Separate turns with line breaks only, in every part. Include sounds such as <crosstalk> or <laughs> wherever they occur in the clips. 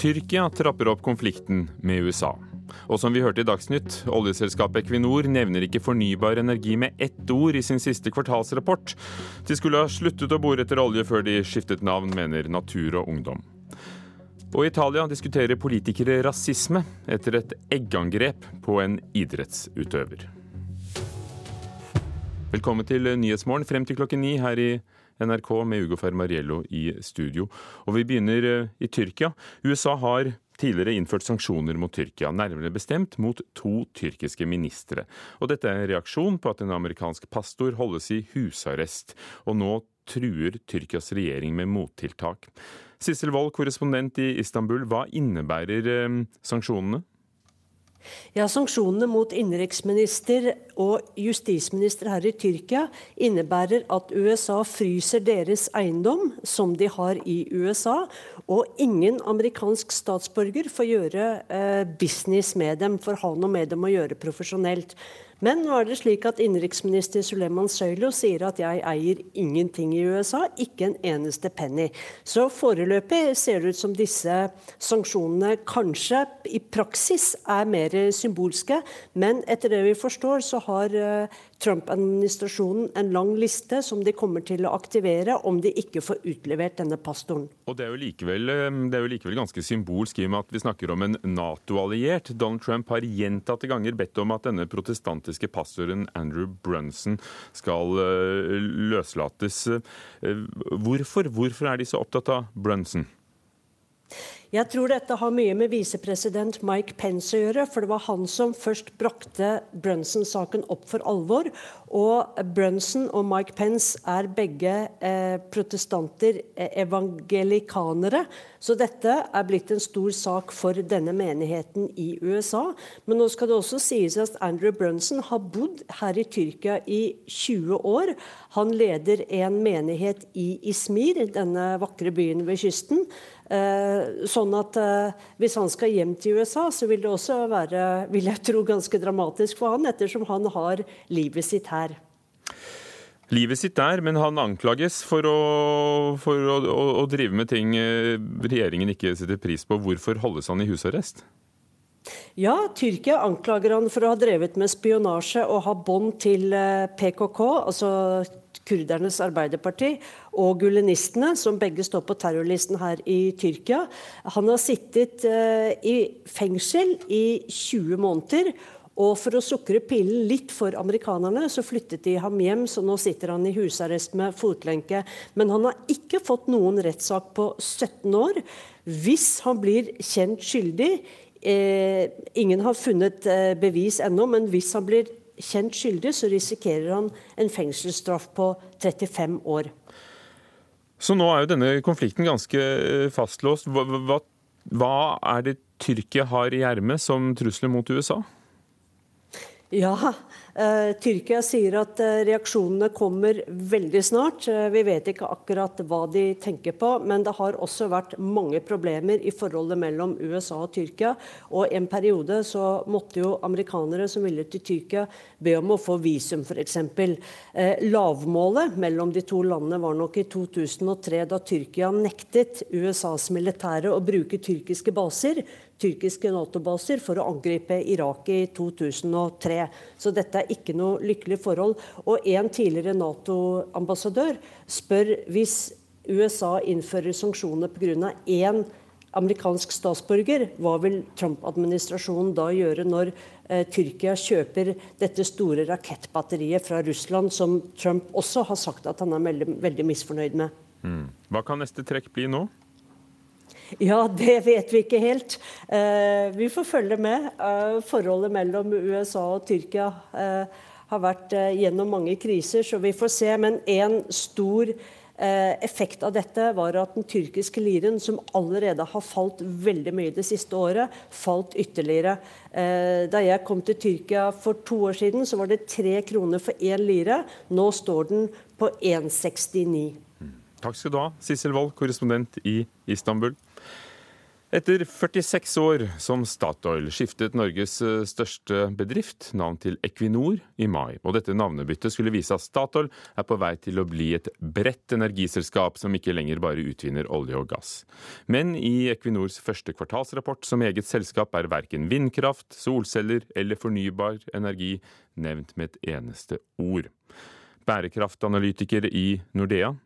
Tyrkia trapper opp konflikten med USA. Og som vi hørte i Dagsnytt, oljeselskapet Equinor nevner ikke fornybar energi med ett ord i sin siste kvartalsrapport. De skulle ha sluttet å bore etter olje før de skiftet navn, mener Natur og Ungdom. Og i Italia diskuterer politikere rasisme etter et eggangrep på en idrettsutøver. Velkommen til Nyhetsmorgen frem til klokken ni her i NRK med Ugo Fermariello i studio. Og vi begynner eh, i Tyrkia. USA har tidligere innført sanksjoner mot Tyrkia, nærmere bestemt mot to tyrkiske ministre. Og dette er en reaksjon på at en amerikansk pastor holdes i husarrest. Og nå truer Tyrkias regjering med mottiltak. Sissel Wold, korrespondent i Istanbul, hva innebærer eh, sanksjonene?
Ja, Sanksjonene mot innenriksminister og justisminister her i Tyrkia innebærer at USA fryser deres eiendom, som de har i USA, og ingen amerikansk statsborger får gjøre eh, business med dem, får ha noe med dem å gjøre profesjonelt. Men nå er det slik at innenriksminister Suleman Søylo sier at jeg eier ingenting i USA, ikke en eneste penny. Så foreløpig ser det ut som disse sanksjonene kanskje i praksis er mer symbolske, men etter det vi forstår, så har eh, Trump-administrasjonen en lang liste som de kommer til å aktivere om de ikke får utlevert denne pastoren.
Og Det er likevel, eh, det er jo likevel ganske symbolsk i og med at vi snakker om en Nato-alliert. Donald Trump har gjentatte ganger bedt om at denne protestantiske pastoren Andrew Brunson skal eh, løslates. Eh, hvorfor? Hvorfor er de så opptatt av Brunson?
Jeg tror dette har mye med visepresident Mike Pence å gjøre. For det var han som først brakte Brunson-saken opp for alvor. Og Brunson og Mike Pence er begge eh, protestanter, eh, evangelikanere. Så dette er blitt en stor sak for denne menigheten i USA. Men nå skal det også sies at Andrew Brunson har bodd her i Tyrkia i 20 år. Han leder en menighet i Ismir, denne vakre byen ved kysten. Eh, sånn at eh, Hvis han skal hjem til USA, så vil det også være vil jeg tro, ganske dramatisk for han, ettersom han har livet sitt her.
Livet sitt der, men han anklages for å, for å, å, å drive med ting eh, regjeringen ikke setter pris på. Hvorfor holdes han i husarrest?
Ja, Tyrkia anklager han for å ha drevet med spionasje og ha bånd til PKK, altså kurdernes arbeiderparti, og gulenistene, som begge står på terrorlisten her i Tyrkia. Han har sittet uh, i fengsel i 20 måneder. Og for å sukre pillen litt for amerikanerne, så flyttet de ham hjem, så nå sitter han i husarrest med fotlenke. Men han har ikke fått noen rettssak på 17 år. Hvis han blir kjent skyldig eh, Ingen har funnet eh, bevis ennå, men hvis han blir kjent skyldig, så risikerer han en fengselsstraff på 35 år.
Så nå er jo denne konflikten ganske eh, fastlåst. Hva, hva, hva er det Tyrkia har i ermet som trusler mot USA?
Ja, Eh, Tyrkia sier at eh, reaksjonene kommer veldig snart. Eh, vi vet ikke akkurat hva de tenker på, men det har også vært mange problemer i forholdet mellom USA og Tyrkia. Og en periode så måtte jo amerikanere som ville til Tyrkia be om å få visum, f.eks. Lavmålet mellom de to landene var nok i 2003, da Tyrkia nektet USAs militære å bruke tyrkiske baser tyrkiske Nato-baser for å angripe Irak i 2003. Så dette er ikke noe lykkelig forhold. Og en tidligere Nato-ambassadør spør hvis USA innfører sanksjoner pga. én amerikansk statsborger, hva vil Trump-administrasjonen da gjøre når eh, Tyrkia kjøper dette store rakettbatteriet fra Russland, som Trump også har sagt at han er veldig, veldig misfornøyd med?
Mm. Hva kan neste trekk bli nå?
Ja, det vet vi ikke helt. Eh, vi får følge med. Eh, forholdet mellom USA og Tyrkia eh, har vært gjennom mange kriser, så vi får se. Men én stor effekt av dette var at den tyrkiske liren, som allerede har falt veldig mye det siste året, falt ytterligere. Da jeg kom til Tyrkia for to år siden, så var det tre kroner for én lire. Nå står den på 1,69.
Takk skal du ha, Sissel Wold, korrespondent i Istanbul. Etter 46 år som Statoil skiftet Norges eh, største bedrift navn til Equinor i mai. Og dette navnebyttet skulle vise at Statoil er på vei til å bli et bredt energiselskap som ikke lenger bare utvinner olje og gass. Men i Equinors første kvartalsrapport som eget selskap er verken vindkraft, solceller eller fornybar energi nevnt med et eneste ord. Bærekraftanalytiker i Nordea,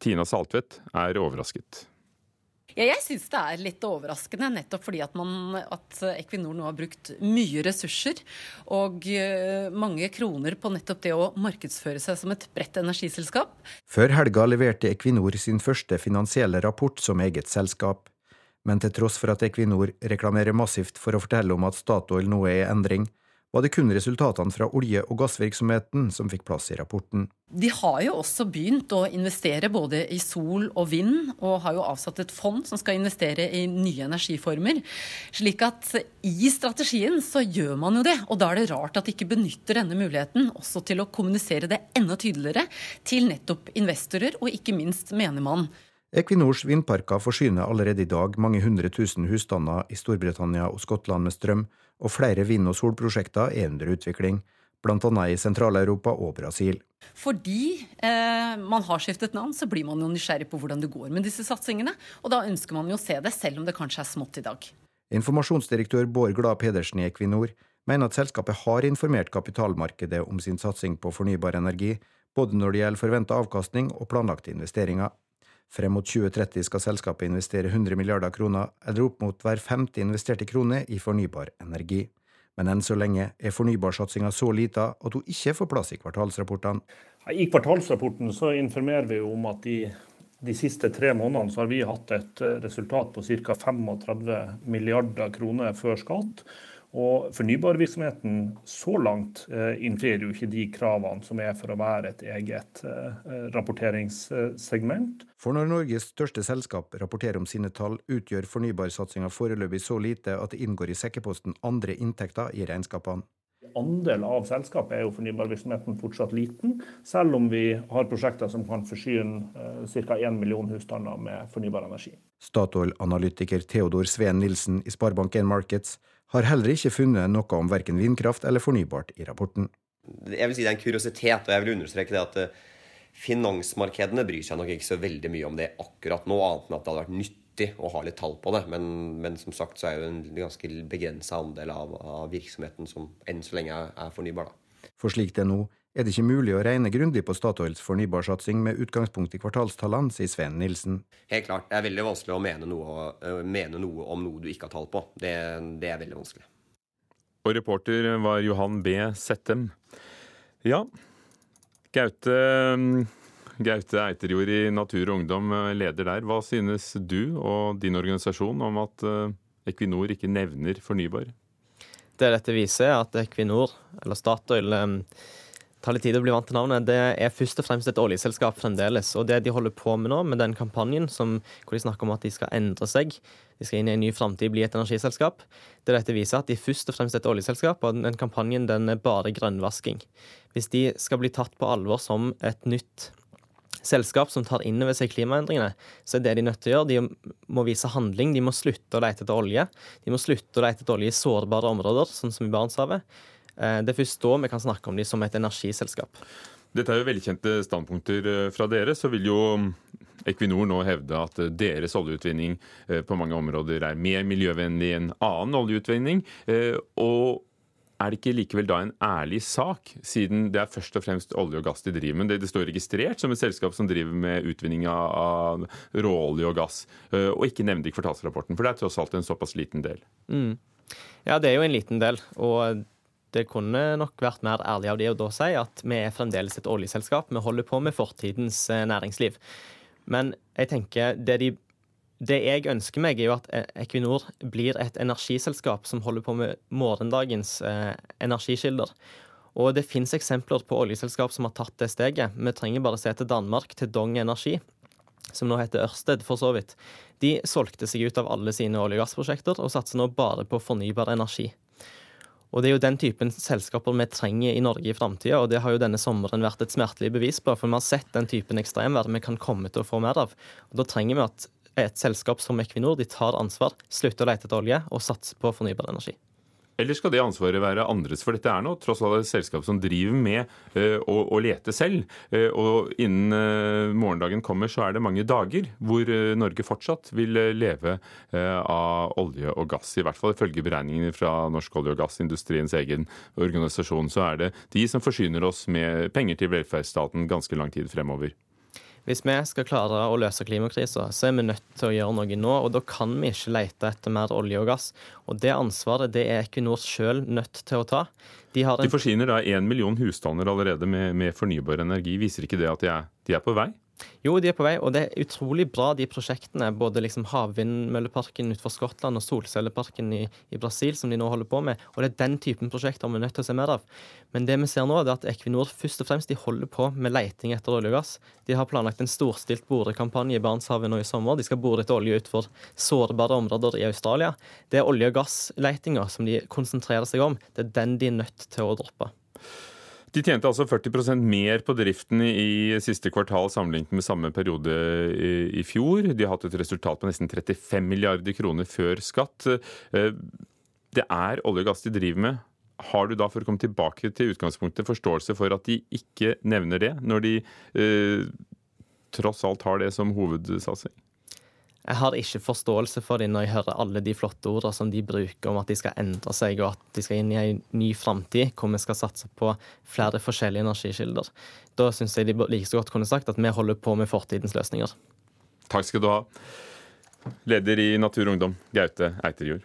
Tina Saltvedt, er overrasket.
Ja, jeg syns det er litt overraskende, nettopp fordi at, man, at, Equinor nå har brukt mye ressurser og eh, mange kroner på nettopp det å markedsføre seg som et bredt energiselskap.
Før helga leverte Equinor sin første finansielle rapport som eget selskap. Men til tross for at Equinor reklamerer massivt for å fortelle om at Statoil nå er i endring, var det kun resultatene fra olje- og gassvirksomheten som fikk plass i rapporten.
De har jo også begynt å investere både i sol og vind, og har jo avsatt et fond som skal investere i nye energiformer. Slik at i strategien så gjør man jo det, og da er det rart at de ikke benytter denne muligheten også til å kommunisere det enda tydeligere til nettopp investorer, og ikke minst menigmann.
Equinors vindparker forsyner allerede i dag mange hundre tusen husstander i Storbritannia og Skottland med strøm, og flere vind- og solprosjekter er under utvikling, bl.a. i Sentral-Europa og Brasil.
Fordi eh, man har skiftet navn, så blir man jo nysgjerrig på hvordan det går med disse satsingene. Og da ønsker man jo å se det, selv om det kanskje er smått i dag.
Informasjonsdirektør Bård Glad Pedersen i Equinor mener at selskapet har informert kapitalmarkedet om sin satsing på fornybar energi, både når det gjelder forventa avkastning og planlagte investeringer. Frem mot 2030 skal selskapet investere 100 milliarder kroner, eller opp mot hver femte investerte krone, i fornybar energi. Men enn så lenge er fornybarsatsinga så lita at hun ikke får plass i kvartalsrapportene.
I kvartalsrapporten så informerer vi om at de, de siste tre månedene så har vi hatt et resultat på ca. 35 milliarder kroner før skatt. Og fornybarvirksomheten så langt eh, innfrir jo ikke de kravene som er for å være et eget eh, rapporteringssegment.
For når Norges største selskap rapporterer om sine tall, utgjør fornybarsatsinga foreløpig så lite at det inngår i sekkeposten andre inntekter i regnskapene.
Andel av selskapet er jo fornybarvirksomheten fortsatt liten, selv om vi har prosjekter som kan forsyne eh, ca. 1 million husstander med fornybar energi.
Statoil-analytiker Theodor Sveen Nilsen i Sparebank1 Markets har heller ikke funnet noe om verken vindkraft eller fornybart i rapporten.
Jeg vil si Det er en kuriositet, og jeg vil understreke det at eh, finansmarkedene bryr seg nok ikke så veldig mye om det akkurat nå, annet enn at det hadde vært nyttig å ha litt tall på det. Men, men som sagt så er jo en ganske begrensa andel av, av, virksomheten som enn så lenge er, er fornybar. Da.
For slik det er nå, er det ikke mulig å regne grundig på Statoils fornybarsatsing med utgangspunkt i kvartalstallene, sier Sven Nilsen.
Helt klart. Det er veldig vanskelig å mene noe, uh, mene noe om noe du ikke har tall på. Det, det, er veldig vanskelig.
Og reporter var Johan B. Settem. Ja, Gaute, Gaute Eiterjord i Natur og Ungdom, eh, leder der. Hva synes du og din organisasjon om at uh, Equinor ikke nevner fornybar?
Det dette viser, er at Equinor, eller Statoil, tar litt tid å bli vant til navnet. Det er først og fremst et oljeselskap fremdeles. Og det de holder på med nå, med den kampanjen som, hvor de snakker om at de skal endre seg, de skal inn i en ny framtid, bli et energiselskap, det dette viser at de først og fremst er et oljeselskap, og den kampanjen den er bare grønnvasking. Hvis de skal bli tatt på alvor som et nytt selskap som tar inn over seg klimaendringene, så er det de nødt til å gjøre. De må vise handling. De må slutte å lete etter olje. De må slutte å lete etter olje i sårbare områder, sånn som i Barentshavet. Eh, det er først da vi kan snakke om dem som et energiselskap.
Dette er jo velkjente standpunkter eh, fra dere. Så vil jo Equinor nå hevde at deres oljeutvinning eh, på mange områder er mer miljøvennlig enn annen oljeutvinning. Og er det ikke likevel da en ærlig sak, siden det er først og fremst olje og gass de driver med? Det, står registrert som et selskap som driver med utvinning av råolje og gass, og ikke nevnt i kvartalsrapporten, for det er tross alt en såpass liten del.
Mm. Ja, det er jo en liten del. og det kunne nok vært mer ærlig av de å da si at vi er fremdeles et oljeselskap. Vi holder på med fortidens eh, næringsliv. Men jeg tenker det, de, det jeg ønsker meg, er jo at eh, Equinor blir et energiselskap som holder på med morgendagens eh, energikilder. Og det finnes eksempler på oljeselskap som har tatt det steget. Vi trenger bare se til Danmark, til Dong Energi, som nå heter Ørsted, for så vidt. De solgte seg ut av alle sine olje- og gassprosjekter og satser nå bare på fornybar energi. Og Det er jo den typen selskaper vi trenger i Norge i framtida, og det har jo denne sommeren vært et smertelig bevis på. For vi har sett den typen ekstremvær vi kan komme til å få mer av. Og Da trenger vi at et selskap som Equinor de tar ansvar, slutter å lete etter olje og satser på fornybar energi.
Eller skal det ansvaret være andres? For dette er nå tross alt et selskap som driver med uh, å, å, lete selv. Uh, og innen uh, morgendagen kommer, så er det mange dager hvor Norge fortsatt vil leve av olje og gass. I hvert fall ifølge beregningene fra Norsk olje- og gassindustriens egen organisasjon, så er det de som forsyner oss med penger til velferdsstaten ganske lang tid fremover.
Hvis vi skal klare å løse klimakrisa, så er vi nødt til å gjøre noe nå. Og da kan vi ikke lete etter mer olje og gass. Og det ansvaret det er Equinor sjøl nødt til å ta.
De, en... de forsyner da én million husstander allerede med, med, fornybar energi. Viser ikke det at de er, de er på vei?
Jo, de er på vei, og det er utrolig bra, de prosjektene. Både liksom havvindmølleparken utenfor Skottland og solcelleparken i, i, Brasil som de nå holder på med. Og det er den typen prosjekter vi er nødt til å se mer av. Men det vi ser nå, er at Equinor først og fremst de holder på med leiting etter olje og gass. De har planlagt en storstilt borekampanje i Barentshavet nå i sommer. De skal bore etter olje utenfor sårbare områder i Australia. Det er olje- og gassleitinga som de konsentrerer seg om. Det er den de er nødt til å droppe.
De tjente altså 40% mer på driften i siste kvartal sammenlignet med samme periode i fjor. De har hatt et resultat på nesten 35 milliarder kroner før skatt. Eh, det er olje og gass de driver med. Har du da, for å komme tilbake til utgangspunktet, forståelse for at de ikke nevner det, når de eh, tross alt har det som hovedsatsing?
Jeg har ikke forståelse for dem når jeg hører alle de flotte ordene som de bruker om at de skal endre seg, og at de skal inn i en ny framtid hvor vi skal satse på flere forskjellige energikilder. Da syns jeg de like så godt kunne sagt at vi holder på med fortidens løsninger.
Takk skal du ha. Leder i Natur og Ungdom, Gaute Eiterjord.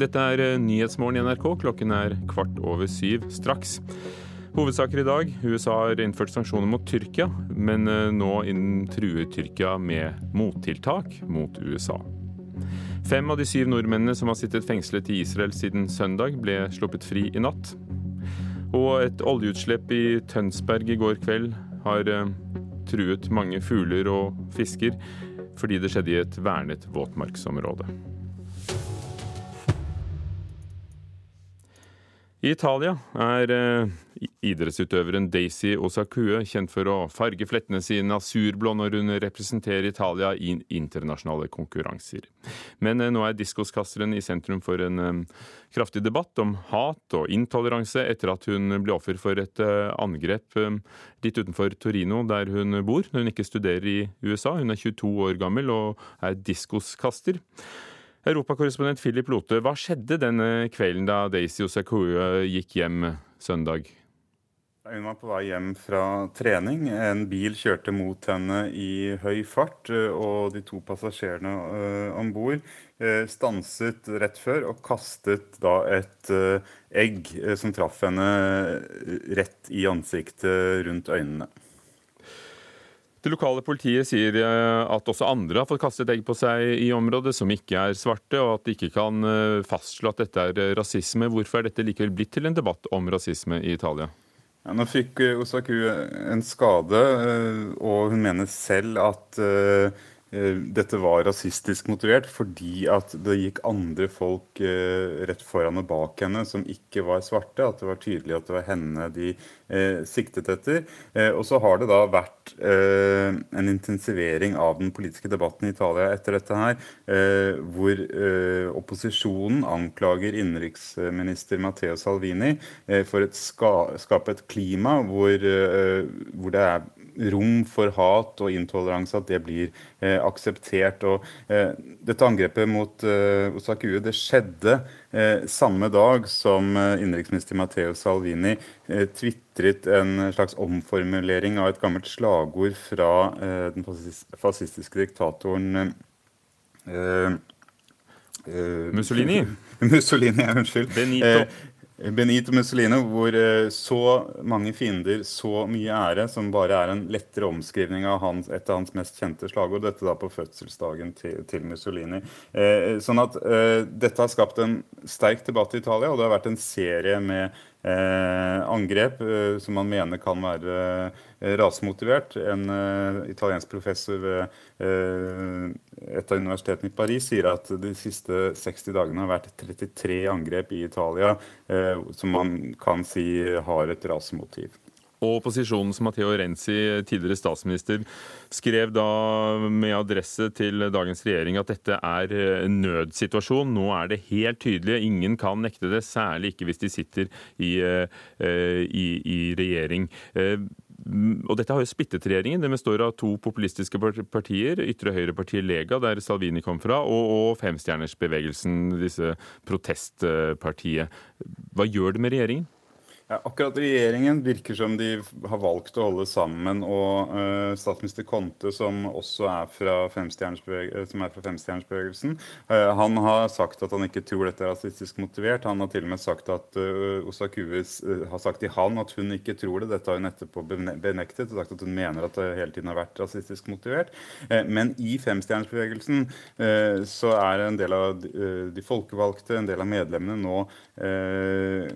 Dette er Nyhetsmorgen i NRK. Klokken er kvart over syv straks. Hovedsaker i dag. USA har innført sanksjoner mot Tyrkia, men nå nå truer Tyrkia med mottiltak mot USA. Fem av de syv nordmennene som har sittet fengslet i Israel siden søndag, ble sluppet fri i natt. Og et oljeutslipp i Tønsberg i går kveld har eh, truet mange fugler og fisker, fordi det skjedde i et vernet våtmarksområde. I Italia er eh, idrettsutøveren Daisy Osakue kjent for å farge flettene sine asurblå når hun representerer Italia i internasjonale konkurranser. Men eh, nå er diskoskasteren i sentrum for en eh, kraftig debatt om hat og intoleranse etter at hun ble offer for et angrep litt utenfor Torino, der hun bor, når hun ikke studerer i USA. Hun er 22 år gammel og er diskoskaster. Europakorrespondent Philip Lote, hva skjedde denne kvelden da Daisy Osakue gikk hjem søndag?
Hun var på vei hjem fra trening. En bil kjørte mot henne i høy fart, og de to passasjerene om bord stanset rett før og kastet da et egg som traff henne rett i ansiktet rundt øynene.
Det lokale politiet sier eh, at også andre har fått kastet egg på seg i området, som ikke er svarte, og at de ikke kan eh, fastslå at dette er rasisme. Hvorfor er dette likevel blitt til en debatt om rasisme i Italia?
Ja, nå fikk eh, Osaku en skade, og hun mener selv at Eh, dette var rasistisk motivert fordi at det gikk andre folk eh, rett foran og bak henne som ikke var svarte. At det var tydelig at det var henne de eh, siktet etter. Eh, og så har det da vært eh, en intensivering av den politiske debatten i Italia etter dette her, eh, hvor opposisjonen anklager innenriksminister Matteo Salvini for å ska, skape et klima hvor, hvor det er rom for hat og intoleranse, at det blir eh, akseptert. Og, eh, dette angrepet mot eh, Osakue det skjedde eh, samme dag som eh, innenriksminister Matteo Salvini eh, tvitret en slags omformulering av et gammelt slagord fra eh, den fascistiske diktatoren
Mussolini. <laughs>
Mussolini, unnskyld.
Benito.
Benito Mussolini, hvor eh, så mange fiender, så mye ære, som bare er en lettere omskrivning av hans, et av hans mest kjente slagord. Dette da på fødselsdagen til, til Mussolini. Eh, sånn at eh, dette har skapt en sterk debatt i Italia, og det har vært en serie med angrep eh, som man mener kan være eh, rasemotivert. En eh, italiensk professor ved et av universitetene i Paris sier at de siste 60 dagene har vært 33 angrep i Italia som man kan si har et rasemotiv.
Og opposisjonens Matteo Renzi, tidligere statsminister, skrev da med adresse til dagens regjering at dette er en nødsituasjon. Nå er det helt tydelig. Ingen kan nekte det, særlig ikke hvis de sitter i, eh, i, i regjering. Eh, og dette har jo splittet regjeringen. Det består av to populistiske partier. Ytre høyrepartiet Lega, der Salvini kom fra, og, og Femstjernersbevegelsen, disse protestpartiet. Hva gjør det med regjeringen?
Ja, akkurat regjeringen virker som de har valgt å holde sammen. Og uh, statsminister Conte, som også er fra femstjernersbevegelsen, uh, han har sagt at han ikke tror dette er rasistisk motivert. Han har til og med sagt at uh, Osakues har sagt til han at hun ikke tror det. Dette har hun etterpå benektet og sagt at hun mener at det hele tiden har vært rasistisk motivert. men i femstjernersbevegelsen så er en del av de folkevalgte, en del av medlemmene nå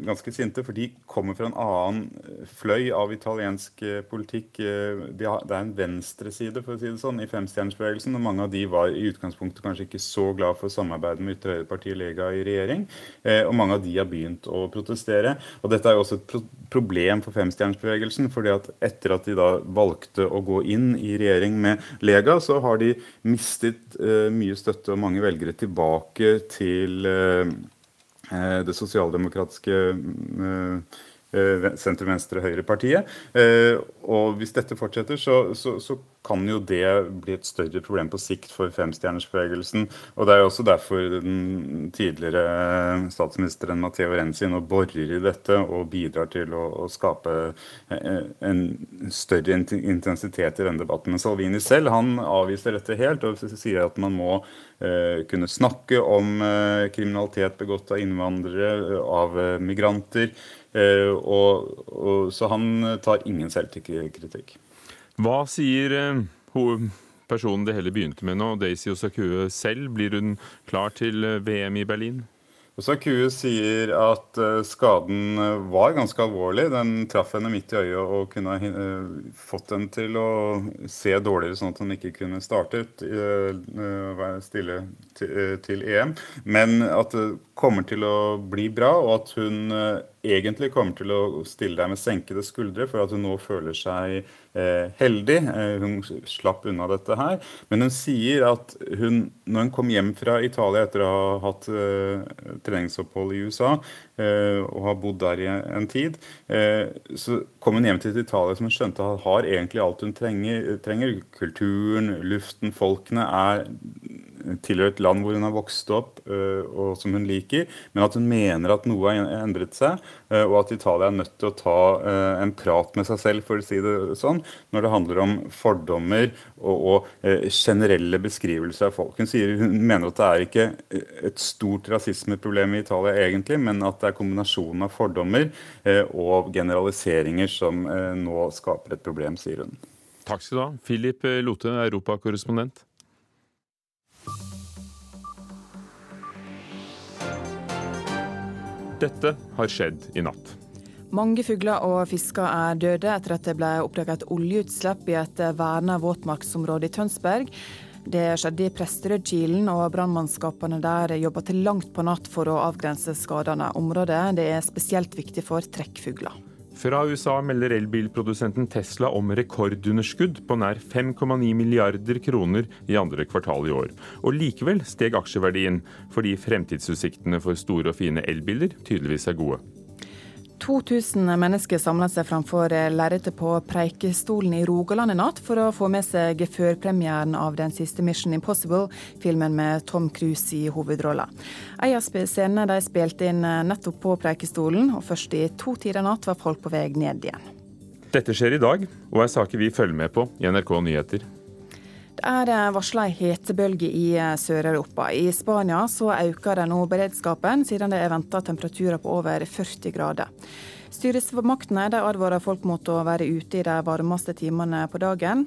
ganske sinte. for de kommer kommer fra en annen eh, fløy av italiensk eh, politikk. Eh, det er en venstreside for å si det sånn, i femstjernersbevegelsen. og Mange av de var i utgangspunktet kanskje ikke så glad for samarbeidet med ytre høyrepartiet Lega i regjering. Og mange av de har begynt å protestere. Og Dette er jo også et problem for femstjernersbevegelsen. fordi at etter at de da valgte å gå inn i regjering med Lega, så har de mistet mye støtte og mange velgere tilbake til det sosialdemokratiske Eh, sentrum-venstre-høyre-partiet. Eh, og hvis dette fortsetter, så, så, så, kan jo det bli et større problem på sikt for femstjernersbevegelsen. Og det er jo også derfor den tidligere statsministeren Matteo Renzi nå borer i dette og bidrar til å, å skape eh, en større intensitet i denne debatten. Men Salvini selv han avviser dette helt og sier at man må kunne snakke om kriminalitet begått av innvandrere, av migranter. Eh, og, og, så han tar ingen selvkritikk.
Hva sier eh, personen det hele begynte med nå, Daisy Osakue selv? Blir hun klar til eh, VM i Berlin?
Osakue sier at skaden var ganske alvorlig. Den traff henne midt i øyet og kunne ha fått henne til å se dårligere, sånn at hun ikke kunne startet være stille til EM. Men at kommer til å bli bra, og at hun egentlig kommer til å stille deg med senkede skuldre for at hun nå føler seg eh, heldig. Eh, hun slapp unna dette her. Men hun sier at hun, når hun kom hjem fra Italia etter å ha hatt eh, treningsopphold i USA eh, og har bodd der i en tid, eh, så kom hun hjem til Italia som hun skjønte at har egentlig alt hun trenger. trenger. Kulturen, luften, folkene er tilhører et land hvor hun har vokst opp øh, og som hun liker, men at hun mener at noe har endret seg, øh, og at Italia er nødt til å ta øh, en prat med seg selv, for å si det sånn, når det handler om fordommer og, og generelle beskrivelser av folk. Hun, sier, hun mener at det er ikke et stort rasismeproblem i Italia egentlig, men at det er kombinasjonen av fordommer og generaliseringer som nå skaper et problem, sier hun.
Takk skal du ha. Philip Lote, europakorrespondent. Dette har skjedd i natt.
Mange fugler og fisker er døde etter at det ble oppdaget et oljeutslipp i et verna våtmarksområde i Tønsberg. Det skjedde i Presterødkilen, og brannmannskapene der jobber til langt på natt for å avgrense skadene. Området det er spesielt viktig for trekkfugler.
Fra USA melder elbilprodusenten Tesla om rekordunderskudd på nær 5,9 milliarder kroner i andre kvartal i år. Og likevel steg aksjeverdien, fordi fremtidsutsiktene for store og fine elbiler tydeligvis er gode.
2000 mennesker samla seg framfor lerretet på Preikestolen i Rogaland i natt for å få med seg førpremieren av den siste Mission Impossible, filmen med Tom Cruise i hovedrolla. En av scenene de spilte inn nettopp på Preikestolen, og først i to tider natt var folk på vei ned igjen.
Dette skjer i dag, og er saker vi følger med på i NRK Nyheter.
Det er det varsla ei hetebølge i eh, Sør-Europa. I Spania så øker det nå beredskapen, siden det er venta temperaturer på over 40 grader. Styresmaktene advarer folk mot å være ute i de varmeste timene på dagen.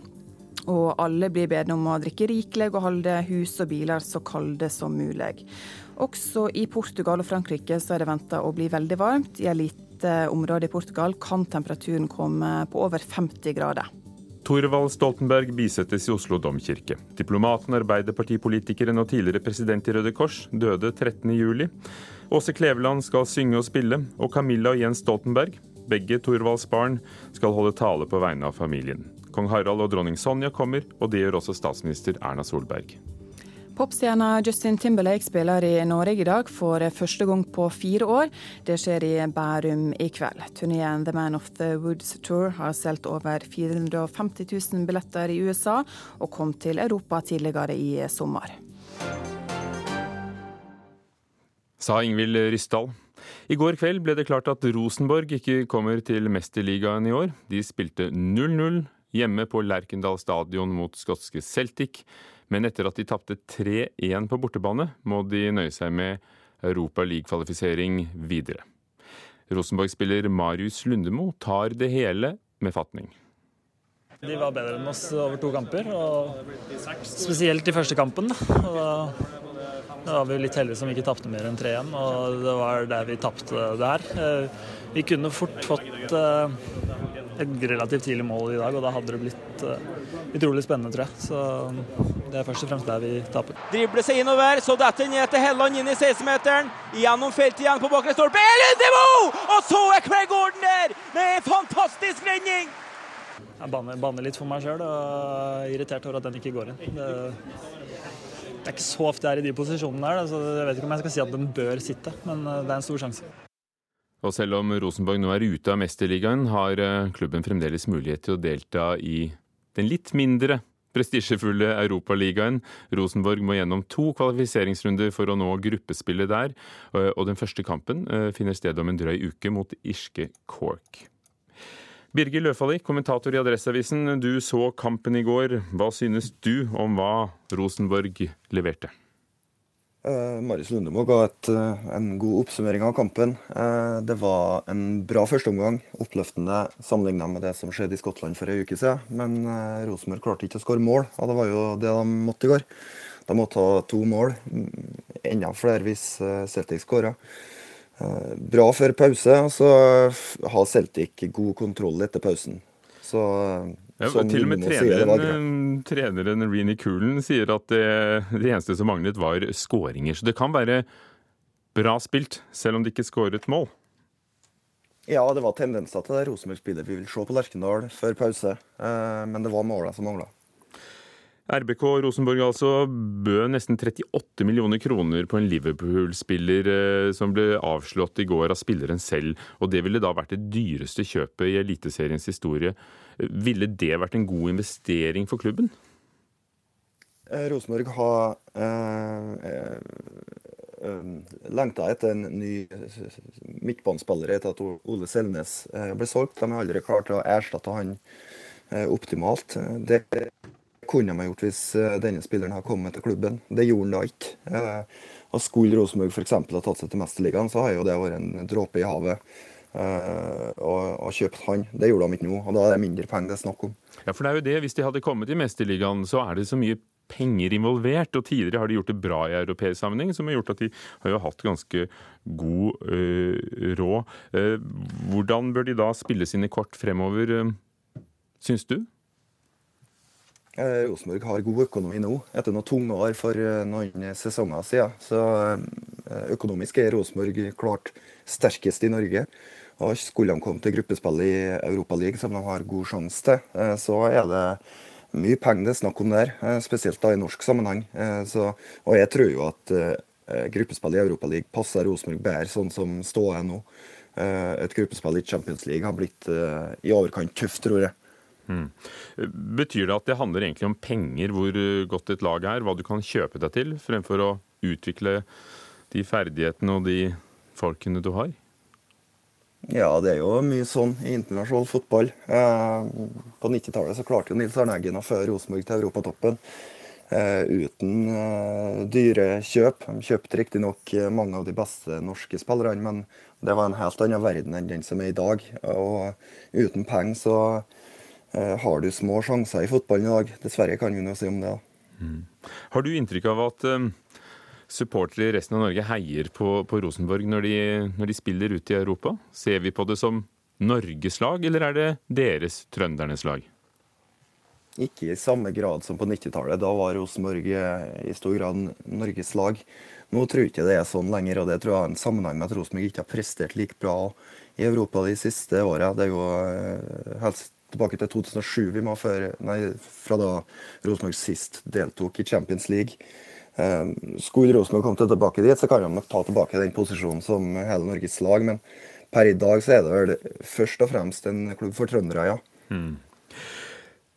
Og alle blir bedt om å drikke rikelig og holde hus og biler så kalde som mulig. Også i Portugal og Frankrike så er det venta å bli veldig varmt. I en lite område i Portugal kan temperaturen komme på over 50 grader.
Thorvald Stoltenberg bisettes i Oslo domkirke. Diplomaten, arbeiderpartipolitikeren og tidligere president i Røde Kors døde 13.07. Åse Kleveland skal synge og spille, og Camilla og Jens Stoltenberg, begge Thorvalds barn, skal holde tale på vegne av familien. Kong Harald og dronning Sonja kommer, og det gjør også statsminister Erna Solberg.
Popstjerna Justin Timberlake spiller i Norge i dag for første gang på fire år. Det skjer i Bærum i kveld. Turneen The Man of the Woods Tour har solgt over 450 000 billetter i USA, og kom til Europa tidligere i sommer.
Sa Ingvild Ryssdal. I går kveld ble det klart at Rosenborg ikke kommer til Mesterligaen i år. De spilte 0-0 hjemme på Lerkendal stadion mot skotske Celtic. Men etter at de tapte 3-1 på bortebane, må de nøye seg med Europa League-kvalifisering videre. Rosenborg-spiller Marius Lundemo tar det hele med fatning.
De var bedre enn oss over to kamper, og spesielt i første kampen. Da, var vi litt heldige som ikke tapte mer enn 3-1, og det var der vi tapte her. Vi kunne fort fått eh, et relativt tidlig mål i dag, og da hadde det blitt uh, utrolig spennende, tror jeg. Så det er først og fremst der vi taper.
Dribler seg innover, så detter ned til Helland inn i 16-meteren. Gjennom feltet igjen på bakre stolpe. Lundemo! Og så er Craig Gordon der med en fantastisk redning!
Jeg banner, banner litt for meg sjøl og er irritert over at den ikke går inn. Det, det er ikke så ofte jeg er i de posisjonene her, så jeg vet ikke om jeg skal si at den bør sitte, men eh, det er en stor sjanse.
Og selv om Rosenborg nå er ute av Mesterligaen, har eh, klubben fremdeles mulighet til å delta i den litt mindre prestisjefulle Europaligaen. Rosenborg må gjennom to kvalifiseringsrunder for å nå gruppespillet der, eh, og den første kampen eh, finner sted om en drøy uke mot irske Cork. Birger Løfali, kommentator i Adresseavisen. Du så kampen i går. Hva synes du om hva Rosenborg leverte?
Uh, Marius Lundemo ga et, uh, en god oppsummering av kampen. Uh, det var en bra førsteomgang. Oppløftende sammenlignet med det som skjedde i Skottland for en uke siden. Men Rosenborg klarte ikke å skåre mål, og det var jo det de måtte i går. De måtte ha to mål, mm, enda flere hvis Celtic skåra. Bra før pause, og så har Celtic god kontroll etter pausen. Så
ja, til og med treneren, eh, treneren Reenie Coolen sier at det, det, eneste som manglet, var skåringer. Så det kan være bra spilt, selv om de ikke skåret mål?
Ja, det var tendenser til det Rosenborg-spillet vi vil se på Lerkendal før pause. Eh, men det var måla som mangla.
RBK Rosenborg altså bød nesten 38 millioner kroner på en Liverpool-spiller eh, som ble avslått i går av spilleren selv, og det ville da vært det dyreste kjøpet i Eliteseriens historie. Ville det vært en god investering for klubben?
Eh, Rosenborg har eh, eh, lengta etter en ny midtbanespiller etter at Ole Selnes ble solgt. De har aldri klart å erstatte han optimalt. Det kunne de ha gjort hvis eh, denne spilleren har kommet til klubben. Det gjorde han da ikke. Eh, og Skulle Rosenborg f.eks. ha tatt seg til Mesterligaen, så har jo det vært en dråpe i havet. Og, og, kjøpt han. Det gjorde de ikke nå, og da er det mindre penger det er snakk om.
Ja, for det er jo det. Hvis de hadde kommet i Mesterligaen, så er det så mye penger involvert. Og tidligere har de gjort det bra i europeisk sammenheng, som har gjort at de har jo hatt ganske god øh, råd. Hvordan bør de da spille sine kort fremover, syns du?
Eh, Rosenborg har god økonomi nå, etter noen tunge år for eh, noen sesonger siden. Så eh, økonomisk er Rosenborg klart sterkest i Norge. Og skulle de komme til gruppespill i Europaligaen, som de har god sjanse til, så er det mye penger det er snakk om der, spesielt da i norsk sammenheng. Så, og jeg tror jo at gruppespill i Europaligaen passer Rosenborg bedre sånn som ståa er nå. Et gruppespill i Champions League har blitt i overkant tøft, tror jeg. Mm.
Betyr det at det handler egentlig om penger, hvor godt et lag er, hva du kan kjøpe deg til, fremfor å utvikle de ferdighetene og de folkene du har?
Ja, det er jo mye sånn i internasjonal fotball. Eh, på 90-tallet så klarte jo Nils Arne Eggen å føre Rosenborg til europatoppen eh, uten eh, dyre kjøp. De kjøpte riktignok mange av de beste norske spillerne, men det var en helt annen verden enn den som er i dag. Og uten penger så Eh, har du små sjanser i fotballen i dag. Dessverre kan vi jo si om det. Mm.
Har du inntrykk av at um, supportere i resten av Norge heier på, på Rosenborg når de, når de spiller ut i Europa? Ser vi på det som Norges lag, eller er det deres trøndernes lag?
Ikke i samme grad som på 90-tallet. Da var Rosenborg i stor grad Norges lag. Nå tror jeg ikke det er sånn lenger, og det tror jeg har en sammenheng med at Rosenborg ikke har prestert like bra i Europa de siste åra. Det er jo eh, helst tilbake til 2007 vi må føre, nei, fra da Rosenborg sist deltok i Champions League. Eh, skulle Rosenborg komme tilbake dit, så kan de nok ta tilbake den posisjonen som hele Norges lag. Men per i dag så er det vel først og fremst en klubb for trøndere, ja. Mm.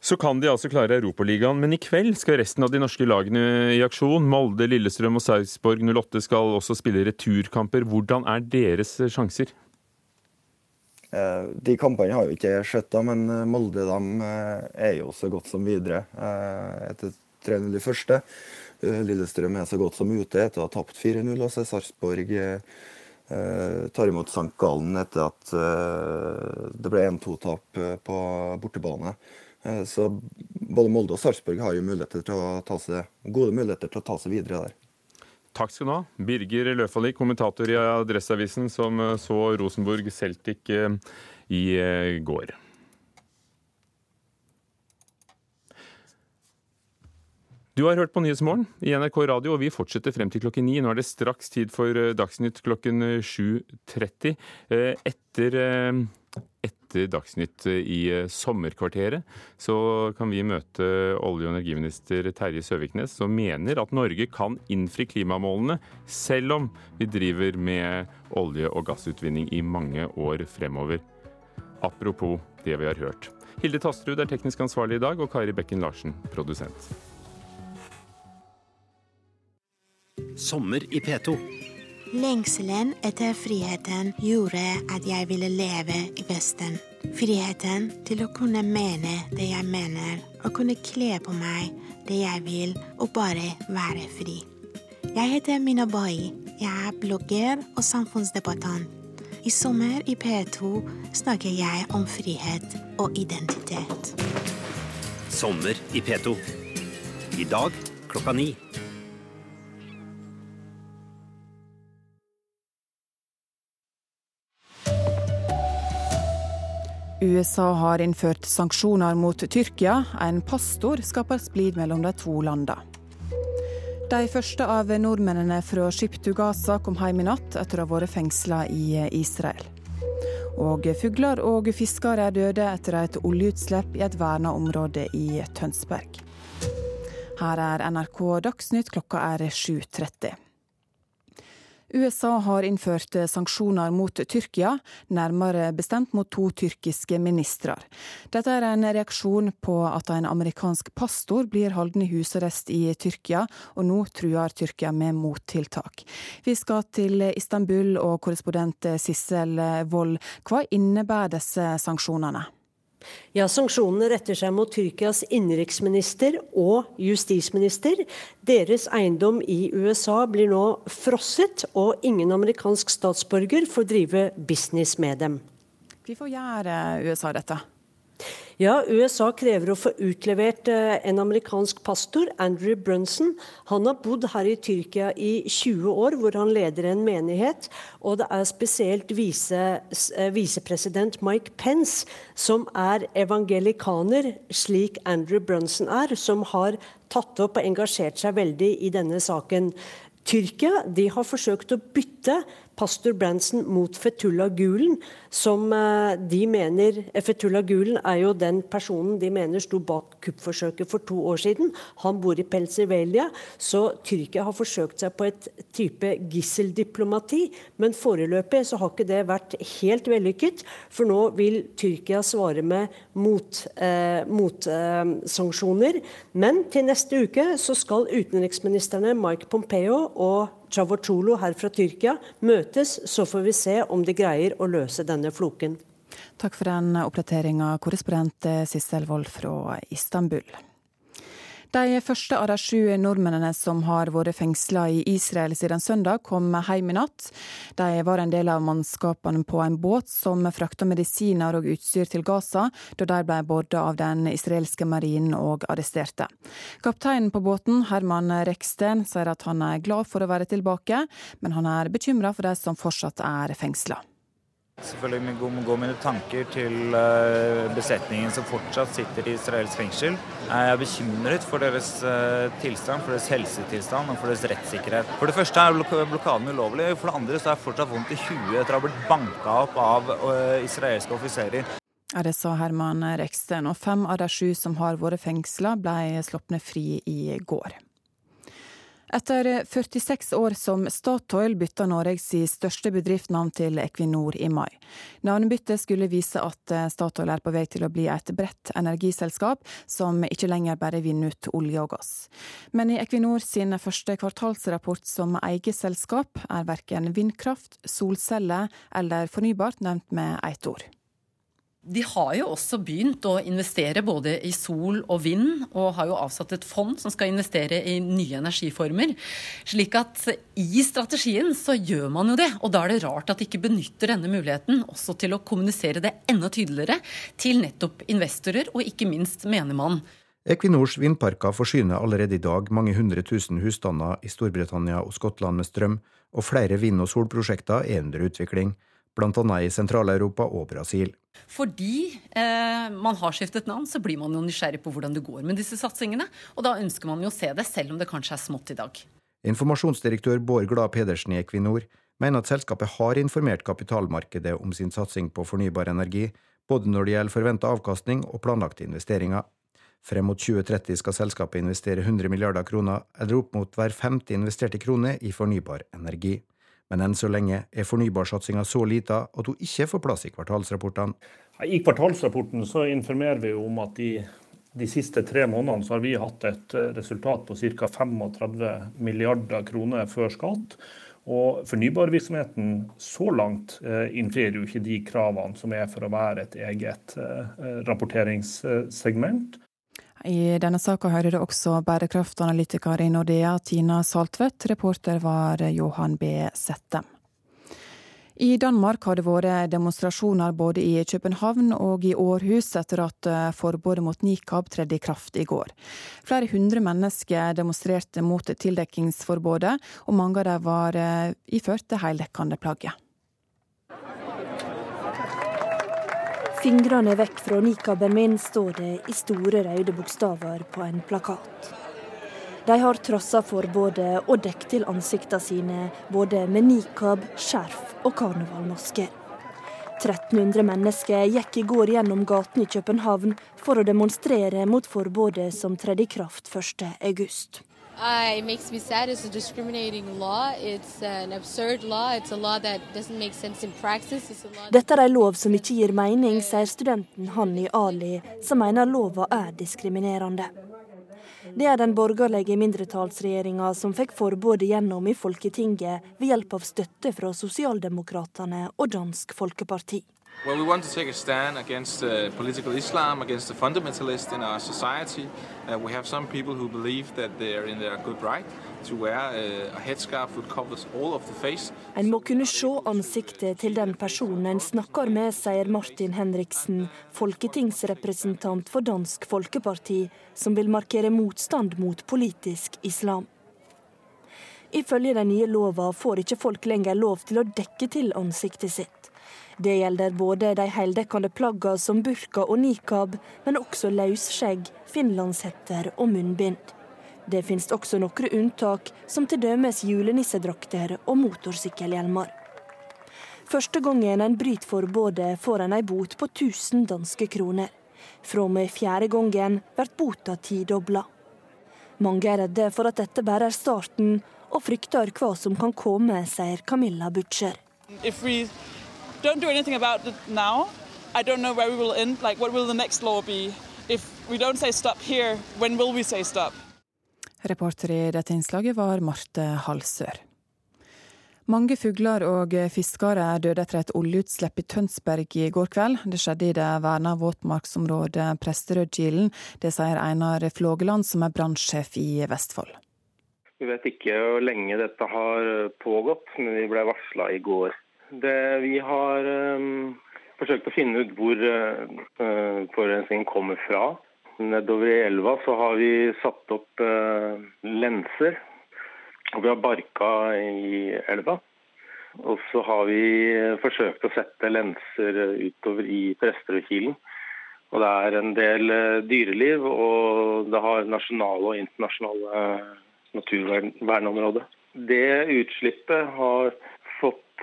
Så kan de altså klare Europaligaen, men i kveld skal resten av de norske lagene i aksjon. Molde, Lillestrøm og Sarpsborg 08 skal også spille returkamper. Hvordan er deres sjanser?
Eh, de kampene har jo ikke jeg sett, men eh, Molde de eh, er jo så godt som videre etter 3-0 i første. Lillestrøm er så godt som ute etter å ha tapt 4-0. Og så Sarpsborg tar imot St. Gallen etter at det ble 1-2-tap på bortebane. Så både Molde og Sarpsborg har jo muligheter til å ta seg, gode muligheter til å ta seg videre der.
Takk skal du ha. Birger Løfaldli, kommentator i Adresseavisen, som eh, så Rosenborg Celtic eh, i går. Du har hørt på Nyhetsmorgen i NRK Radio, og vi fortsetter frem til klokken ni. Nå er det straks tid for Dagsnytt klokken 7.30. Etter, etter Dagsnytt i eh, sommerkvarteret, så kan vi møte olje- og energiminister Terje Søviknes, som mener at Norge kan innfri klimamålene selv om vi driver med olje- og gassutvinning i mange år fremover. Apropos det vi har hørt. Hilde Tastrud er teknisk ansvarlig i dag, og Kari Bekken Larsen produsent.
Sommer i P2.
Lengselen etter friheten gjorde at jeg ville leve i Vesten. Friheten til å kunne mene det jeg mener, og kunne kle på meg det jeg vil, og bare være fri. Jeg heter Mina Bai. Jeg er blogger og samfunnsdebattant. I sommer i P2 snakker jeg om frihet og identitet.
Sommer i P2. I dag klokka ni.
USA har innført sanksjoner mot Tyrkia. En pastor skaper splid mellom de to landene. De første av nordmennene fra Shiptu Gaza kom hjem i natt etter å ha vært fengsla i Israel. Og fugler og fisker er døde etter et oljeutslipp i et verna område i Tønsberg. Her er NRK Dagsnytt, klokka er 7.30. USA har innført sanksjoner mot Tyrkia, nærmere bestemt mot to tyrkiske ministre. Dette er en reaksjon på at en amerikansk pastor blir holden i husarrest i Tyrkia, og nå truer Tyrkia med mottiltak. Vi skal til Istanbul og korrespondent Sissel Wold. Hva innebærer disse sanksjonene?
Ja, Sanksjonene retter seg mot Tyrkias innenriksminister og justisminister. Deres eiendom i USA blir nå frosset, og ingen amerikansk statsborger får drive business med dem.
Hvorfor gjør USA dette?
Ja, USA krever å få utlevert eh, en amerikansk pastor, Andrew Brunson. Han har bodd her i Tyrkia i 20 år, hvor han leder en menighet. Og det er spesielt eh, visepresident Mike Pence, som er evangelikaner, slik Andrew Brunson er, som har tatt opp og engasjert seg veldig i denne saken. Tyrkia de har forsøkt å bytte pastor Branson mot Fetullah Gulen, som eh, de mener Fetullah Gulen er jo den personen de mener sto bak kuppforsøket for to år siden. Han bor i Pennsylvania, så Tyrkia har forsøkt seg på et type gisseldiplomati. Men foreløpig så har ikke det vært helt vellykket, for nå vil Tyrkia svare med motsanksjoner. Eh, mot, eh, men til neste uke så skal utenriksministrene Mike Pompeo og Cavotolo her fra Tyrkia møtes, så får vi se om de greier å løse denne floken.
Takk for den oppdateringa, korrespondent Sissel Wold fra Istanbul. De første av de sju nordmennene som har vært fengsla i Israel siden søndag, kom hjem i natt. De var en del av mannskapene på en båt som frakta medisiner og utstyr til Gaza, da de ble borda av den israelske marinen og arresterte. Kapteinen på båten, Herman Reksten, sier at han er glad for å være tilbake, men han er bekymra for de som fortsatt er fengsla.
Selvfølgelig går mine tanker til eh, besetningen som fortsatt sitter i israelsk fengsel. Jeg er bekymret for deres eh, tilstand, for deres helsetilstand og for deres rettssikkerhet. For det første er blokaden ulovlig, for det andre så er jeg fortsatt vondt i huet etter å ha blitt banka opp av eh, israelske offiserer.
Ja, det sa Herman Reksten, og fem av de sju som har vært fengsla, ble sluppet fri i går. Etter 46 år som Statoil bytta Norges største bedrift navn til Equinor i mai. Navnebyttet skulle vise at Statoil er på vei til å bli et bredt energiselskap som ikke lenger bare vinner ut olje og gass. Men i Equinor sin første kvartalsrapport som eget selskap er verken vindkraft, solceller eller fornybart nevnt med ett ord.
De har jo også begynt å investere både i sol og vind, og har jo avsatt et fond som skal investere i nye energiformer. Slik at i strategien så gjør man jo det, og da er det rart at de ikke benytter denne muligheten også til å kommunisere det enda tydeligere til nettopp investorer, og ikke minst menigmann.
Equinors vindparker forsyner allerede i dag mange hundre tusen husstander i Storbritannia og Skottland med strøm, og flere vind- og solprosjekter er under utvikling bl.a. i Sentral-Europa og Brasil.
Fordi eh, man har skiftet navn, så blir man jo nysgjerrig på hvordan det går med disse satsingene. Og da ønsker man jo å se det, selv om det kanskje er smått i dag.
Informasjonsdirektør Bård Glad Pedersen i Equinor mener at selskapet har informert kapitalmarkedet om sin satsing på fornybar energi, både når det gjelder forventa avkastning og planlagte investeringer. Frem mot 2030 skal selskapet investere 100 milliarder kroner, eller opp mot hver femte investerte krone, i fornybar energi men enn så lenge er fornybarsatsinga så lita at hun ikke får plass i kvartalsrapportene.
I kvartalsrapporten så informerer vi om at de, de siste tre månedene så har vi hatt et eh, resultat på ca. 35 milliarder kroner før skatt. Og fornybarvirksomheten så langt eh, innfrir jo ikke de kravene som er for å være et eget eh, rapporteringssegment.
I denne saka hører det også bærekraftanalytiker i Nordea, Tina Saltvedt. Reporter var Johan B. Settem. I Danmark har det vært demonstrasjoner både i København og i Århus etter at forbudet mot nikab tredde i kraft i går. Flere hundre mennesker demonstrerte mot tildekkingsforbudet, og mange av dem var eh, iført det heldekkende plagget.
Fingrene vekk fra nikaben min, står det i store røde bokstaver på en plakat. De har trossa forbudet og dekket til ansiktene sine både med nikab, skjerf og karnevalmasker. 1300 mennesker gikk i går gjennom gatene i København for å demonstrere mot forbudet som tredde i kraft 1.8.
Uh, it makes me sad. It's a discriminating law. It's an absurd law. It's a law that doesn't make sense in practice. It's a law
Dette er en lov som ikke gir mening, sier studenten Hanni Ali, som mener lova er diskriminerende. Det er den borgerlige mindretallsregjeringa som fikk forbudet gjennom i Folketinget ved hjelp av støtte fra Sosialdemokratene og Dansk Folkeparti.
Well, we want to take a stand against uh, political Islam, against the fundamentalists in our society. Uh, we have some people who believe that they are in their good right to wear uh, a headscarf that covers all of the face.
En må kunne se ansiktet til den personen en snakker med, sier Martin Henriksen, folketingsrepresentant for Dansk Folkeparti, som vil markere motstand mot politisk islam. Ifølge den nye lova får ikke folk lenger lov til å dekke til ansiktet sitt. Det gjelder både de heldekkende plaggene som burka og nikab, men også løsskjegg, finlandshetter og munnbind. Det finnes også noen unntak, som t.d. julenissedrakter og motorsykkelhjelmer. Første gangen en bryter forbudet, får en ei bot på 1000 danske kroner. Fra og med fjerde gangen blir bota tidobla. Mange er redde for at dette bare er starten, og frykter hva som kan komme, sier Camilla Butcher
don't do anything about it now, I don't know where we will end. Like, what will the next law be? If we don't say stop here, when will we say stop?
Reporter i dette innslaget var Marte Halsør. Mange fugler og fiskere døde etter et oljeutslipp i Tønsberg i går kveld. Det skjedde i det verna våtmarksområdet Presterødkilen. Det sier Einar Flågeland, som er brannsjef i Vestfold.
Vi vet ikke hvor lenge dette har pågått, men vi ble varsla i går. Det vi har um, forsøkt å finne ut hvor uh, forurensningen kommer fra. Nedover i elva så har vi satt opp uh, lenser og vi har barka i elva. Og så har vi forsøkt å sette lenser utover i Presterødkilen. Og det er en del eh, dyreliv, og det har nasjonale og internasjonale naturvernområder. Det utslippet har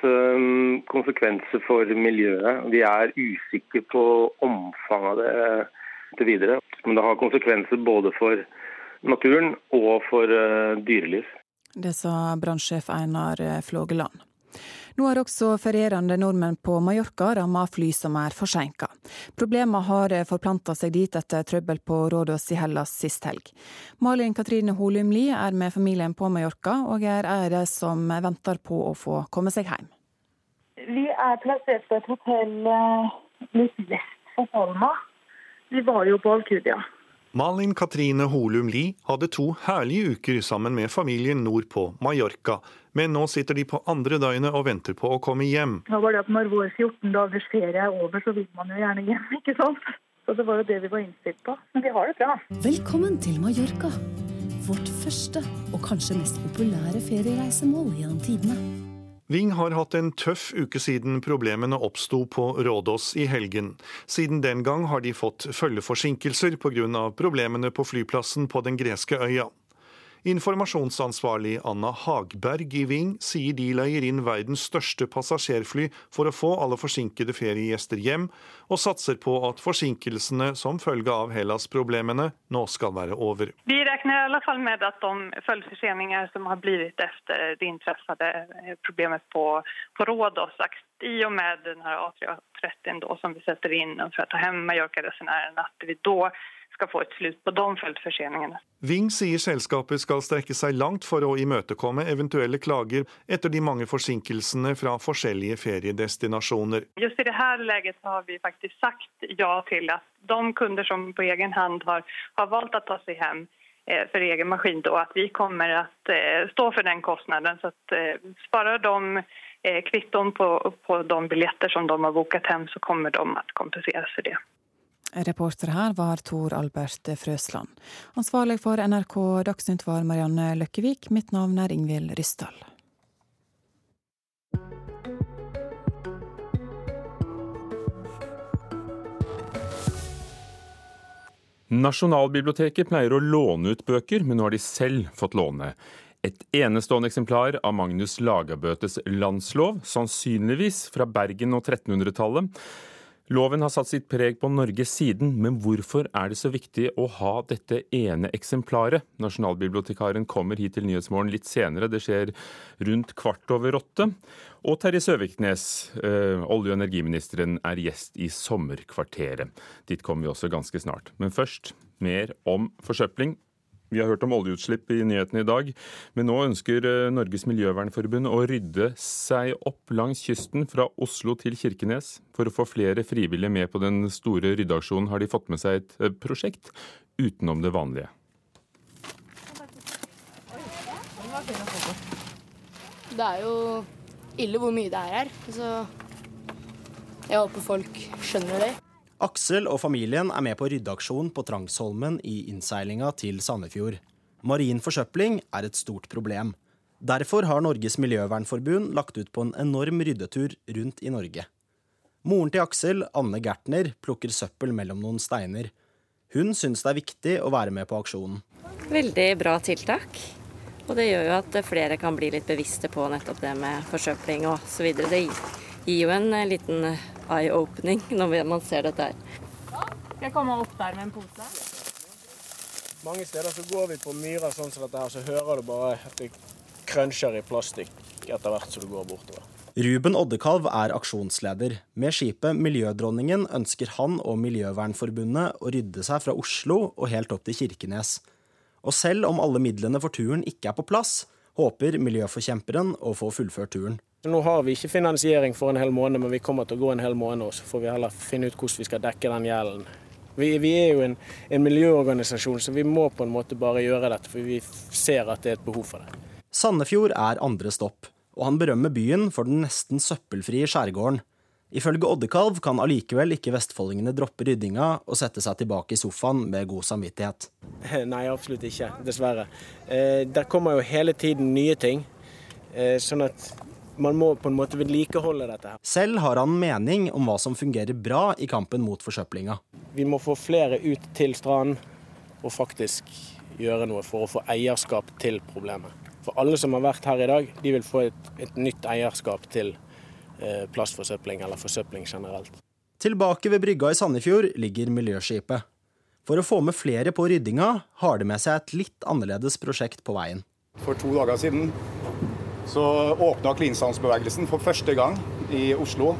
um, konsekvenser for miljøet. Vi er usikre på omfanget av det til videre. Men det har konsekvenser både for naturen og for uh, dyreliv.
Det sa brannsjef Einar Flågeland. Nå har også ferierende nordmenn på Mallorca rammet fly som er forsinka. Problemene har forplanta seg dit etter trøbbel på Rådås i Hellas sist helg. Malin Katrine Holum Lie er med familien på Mallorca, og er de som venter på å få komme seg hjem.
Vi er plassert på et hotell eh, litt vest for Palma. Vi var jo på Alcudia.
Malin Katrine Holum Lie hadde to herlige uker sammen med familien nordpå Mallorca, men nå sitter de på andre døgnet og venter på å komme hjem.
Det var det at Når vår 14 dagers ferie er over, så vil man jo gjerne hjem, <laughs> ikke sant? Så det var jo det vi var innstilt på. Men vi har det bra.
Velkommen til Mallorca. Vårt første og kanskje mest populære feriereisemål gjennom tidene.
Ving har hatt en tøff uke siden problemene oppsto på Rådås i helgen. Siden den gang har de fått følgeforsinkelser pga. problemene på flyplassen på den greske øya. Informasjonsansvarlig Anna Hagberg i Ving sier de leier inn verdens største passasjerfly for å få alle forsinkede feriegjester hjem, og satser på at forsinkelsene som følge av Hellas-problemene nå skal være over.
Vi regner i alle fall med at de følgeforsinkelser som har blitt etter det inntreffede problemet på, på Rådås, i og med denne A330 som vi setter inn for å ta hjem Mallorca-resenærene, at vi da skal få et slutt på de følgeforsinelsene.
Ving sier selskapet skal strekke seg langt for å imøtekomme eventuelle klager etter de mange forsinkelsene fra forskjellige feriedestinasjoner.
Just i dette leget har vi faktisk sagt ja til at de kunder som på egen hånd har, har valgt å ta seg hjem eh, for egen maskin, då, at vi kommer å eh, stå for den kostnaden. Så at, eh, sparer de kvitton på, på de billetter som de har boket hjem, så kommer de å kompenseres for det.
Reporter her var Tor Albert Frøsland. Ansvarlig for NRK Dagsnytt var Marianne Løkkevik. Mitt navn er Ingvild Ryssdal.
Nasjonalbiblioteket pleier å låne ut bøker, men nå har de selv fått låne. Et enestående eksemplar av Magnus Lagabøtes landslov, sannsynligvis fra Bergen og 1300-tallet. Loven har satt sitt preg på Norge siden, men hvorfor er det så viktig å ha dette ene eksemplaret? Nasjonalbibliotekaren kommer hit til Nyhetsmorgen litt senere, det skjer rundt kvart over åtte. Og Terje Søviknes, eh, olje- og energiministeren, er gjest i Sommerkvarteret. Dit kommer vi også ganske snart. Men først mer om forsøpling. Vi har hørt om oljeutslipp i nyhetene i dag, men nå ønsker eh, Norges Miljøvernforbund å rydde seg opp langs kysten fra Oslo til Kirkenes. For å få flere frivillige med på den store ryddeaksjonen har de fått med seg et eh, prosjekt utenom det vanlige.
Det er jo ille hvor mye det er her, så jeg håper folk skjønner det.
Aksel og familien er med på ryddeaksjon på Trangsholmen i innseilinga til Sandefjord. Marin forsøpling er et stort problem. Derfor har Norges Miljøvernforbund lagt ut på en enorm ryddetur rundt i Norge. Moren til Aksel, Anne Gertner, plukker søppel mellom noen steiner. Hun syns det er viktig å være med på aksjonen.
Veldig bra tiltak. Og det gjør jo at flere kan bli litt bevisste på nettopp det med forsøpling osv. Det gir jo en liten eye-opening <laughs> når man ser dette her.
Skal jeg komme opp der med en pose?
Mange steder så går vi på myrer sånn som dette her, så hører du bare at det krønsjer i plastikk etter hvert som du går bortover.
Ruben Oddekalv er aksjonsleder. Med skipet Miljødronningen ønsker han og Miljøvernforbundet å rydde seg fra Oslo og helt opp til Kirkenes. Og selv om alle midlene for turen ikke er på plass, håper miljøforkjemperen å få fullført turen.
Nå har vi ikke finansiering for en hel måned, men vi kommer til å gå en hel måned. og Så får vi heller finne ut hvordan vi skal dekke den gjelden. Vi, vi er jo en, en, miljøorganisasjon, så vi må på en måte bare gjøre dette. For vi ser at det er et behov for det.
Sandefjord er andre stopp, og han berømmer byen for den nesten søppelfrie skjærgården. Ifølge Oddekalv kan allikevel ikke vestfoldingene droppe ryddinga og sette seg tilbake i sofaen med god samvittighet.
Nei, absolutt ikke. Dessverre. Eh, der kommer jo hele tiden nye ting. Eh, sånn at man må på en måte vedlikeholde dette. her.
Selv har han mening om hva som fungerer bra i kampen mot forsøplinga.
Vi må få flere ut til stranden og faktisk gjøre noe for å få eierskap til problemet. For alle som har vært her i dag, de vil få et, et nytt eierskap til eh, plastforsøpling eller forsøpling generelt.
Tilbake ved brygga i Sandefjord ligger miljøskipet. For å få med flere på ryddinga har det med seg et litt annerledes prosjekt på veien.
For to dager siden så åpna Cleansounds-bevegelsen for første gang i Oslo.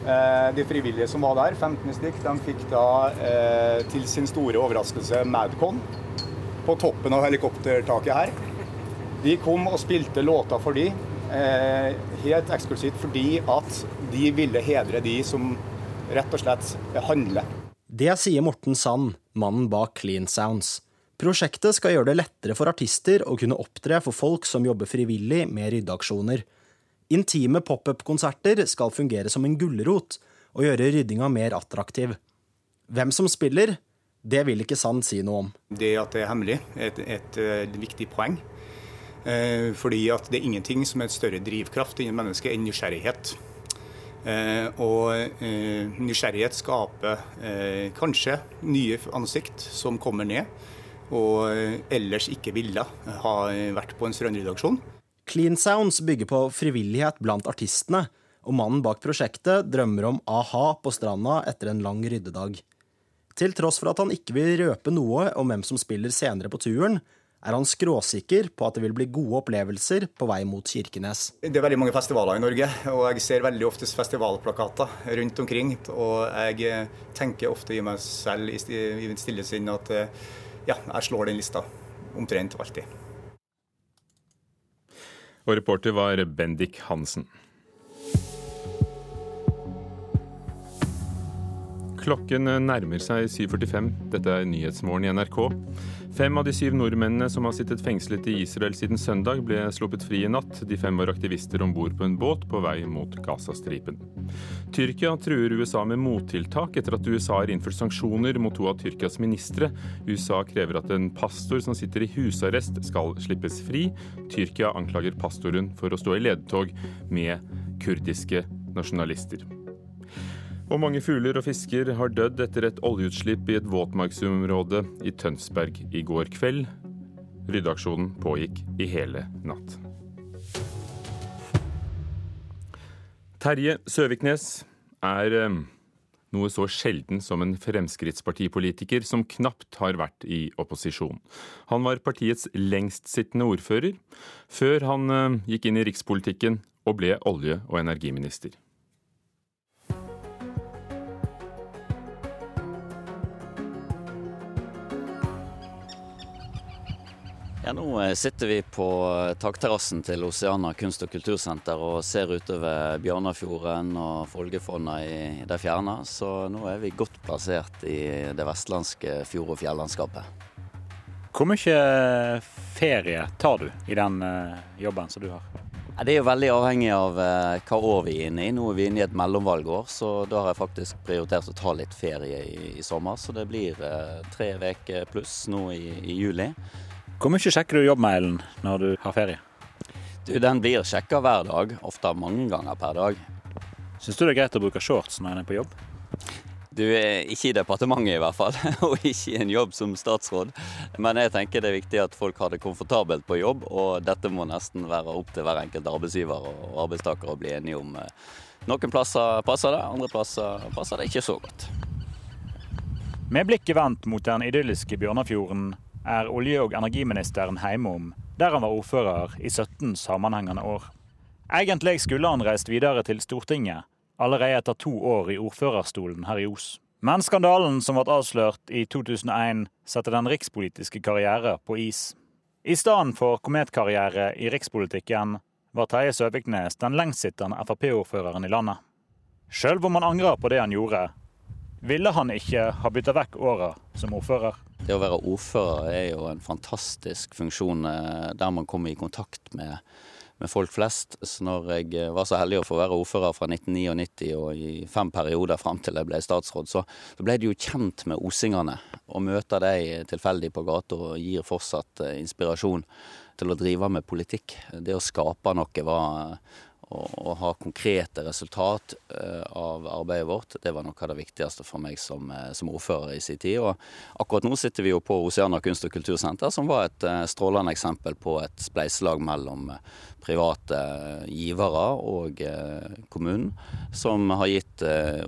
Eh, de frivillige som var der, 15 stykk, de fikk da eh, til sin store overraskelse Madcon på toppen av helikoptertaket her. De kom og spilte låter for de, eh, helt eksklusivt fordi at de ville hedre de som rett og slett handler.
Det sier Morten Sand, mannen bak Clean Sounds. Prosjektet skal gjøre det lettere for artister å kunne opptre for folk som jobber frivillig med ryddeaksjoner. Intime pop-up-konserter skal fungere som en gulrot og gjøre ryddinga mer attraktiv. Hvem som spiller, det vil ikke Sand si noe om.
Det at det er hemmelig, er et, et, et, viktig poeng. Eh, fordi at det er ingenting som er et større drivkraft innen mennesket enn nysgjerrighet. Eh, og eh, nysgjerrighet skaper eh, kanskje nye ansikt som kommer ned og ellers ikke ville ha vært på en strømredaksjon.
Clean Sounds bygger på frivillighet blant artistene, og mannen bak prosjektet drømmer om a-ha på stranda etter en lang ryddedag. Til tross for at han ikke vil røpe noe om hvem som spiller senere på turen, er han skråsikker på at det vil bli gode opplevelser på vei mot Kirkenes.
Det er veldig mange festivaler i Norge, og jeg ser veldig ofte festivalplakater rundt omkring. Og jeg tenker ofte i meg selv i mitt stille sinn at ja, jeg slår den lista omtrent alltid.
Og reporter var Bendik Hansen. Klokken nærmer seg 7.45. Dette er Nyhetsmorgen i NRK. Fem av de syv nordmennene som har sittet fengslet i Israel siden søndag, ble sluppet fri i natt. De fem var aktivister om bord på en båt på vei mot Gazastripen. Tyrkia truer USA med mottiltak etter at USA har innført sanksjoner mot to av Tyrkias ministre. USA krever at en pastor som sitter i husarrest skal slippes fri. Tyrkia anklager pastoren for å stå i ledetog med kurdiske nasjonalister. Og mange fugler og fisker har dødd etter et oljeutslipp i et våtmarksområde i Tønsberg i går kveld. Ryddeaksjonen pågikk i hele natt. Terje Søviknes er eh, noe så sjelden som en Fremskrittspartipolitiker som knapt har vært i opposisjon. Han var partiets lengstsittende ordfører, før han eh, gikk inn i rikspolitikken og ble olje- og energiminister.
Ja, nå eh, sitter vi på eh, takterrassen til Oceana kunst- og kultursenter og ser utover Bjørnafjorden og Folgefonna i det fjerne. Så nå er vi godt plassert i det vestlandske fjord- og fjellandskapet.
Hvor mye ferie tar du i den eh, jobben som du har?
Det er jo veldig avhengig av hva år vi er inne i. Nå er vi inne i et mellomvalgår, så da har jeg faktisk prioritert å ta litt ferie i, i sommer. Så det blir tre uker pluss nå i, i juli.
Hvor mye sjekker du jobbmailen når du har ferie?
Du, Den blir sjekka hver dag, ofte mange ganger per dag.
Syns du det er greit å bruke shorts når en er på jobb?
Du, er Ikke i departementet i hvert fall, <laughs> og ikke i en jobb som statsråd. Men jeg tenker det er viktig at folk har det komfortabelt på jobb, og dette må nesten være opp til hver enkelt arbeidsgiver og arbeidstaker å bli enige om. Noen plasser passer det, andre plasser passer det ikke så godt.
Med blikket vendt mot den idylliske Bjørnafjorden er olje- og energiministeren hjemme om, der han var ordfører i 17 sammenhengende år. Egentlig skulle han reist videre til Stortinget, allerede etter to år i ordførerstolen her i Os. Men skandalen som ble avslørt i 2001, setter den rikspolitiske karriere på is. I stedet for kometkarriere i rikspolitikken var Terje Søviknes den lengstsittende Frp-ordføreren i landet. Sjøl om han angrer på det han gjorde, ville han ikke ha bytta vekk åra som ordfører.
Det å være ordfører er jo en fantastisk funksjon eh, der man kommer i kontakt med, med folk flest. Så når jeg eh, var så heldig å få være ordfører fra 1999 og i fem perioder fram til jeg ble statsråd, så, så ble de jo kjent med osingene. Og møter deg tilfeldig på gata og gir fortsatt eh, inspirasjon til å drive med politikk. Det å skape noe var å, ha konkrete resultat uh, av arbeidet vårt, det var noe av det viktigste for meg som, uh, som, ordfører i sin tid. Og akkurat nå sitter vi jo på Oseana kunst- og kultursenter, som var et uh, strålende eksempel på et spleiselag mellom private givere og kommunen, som har gitt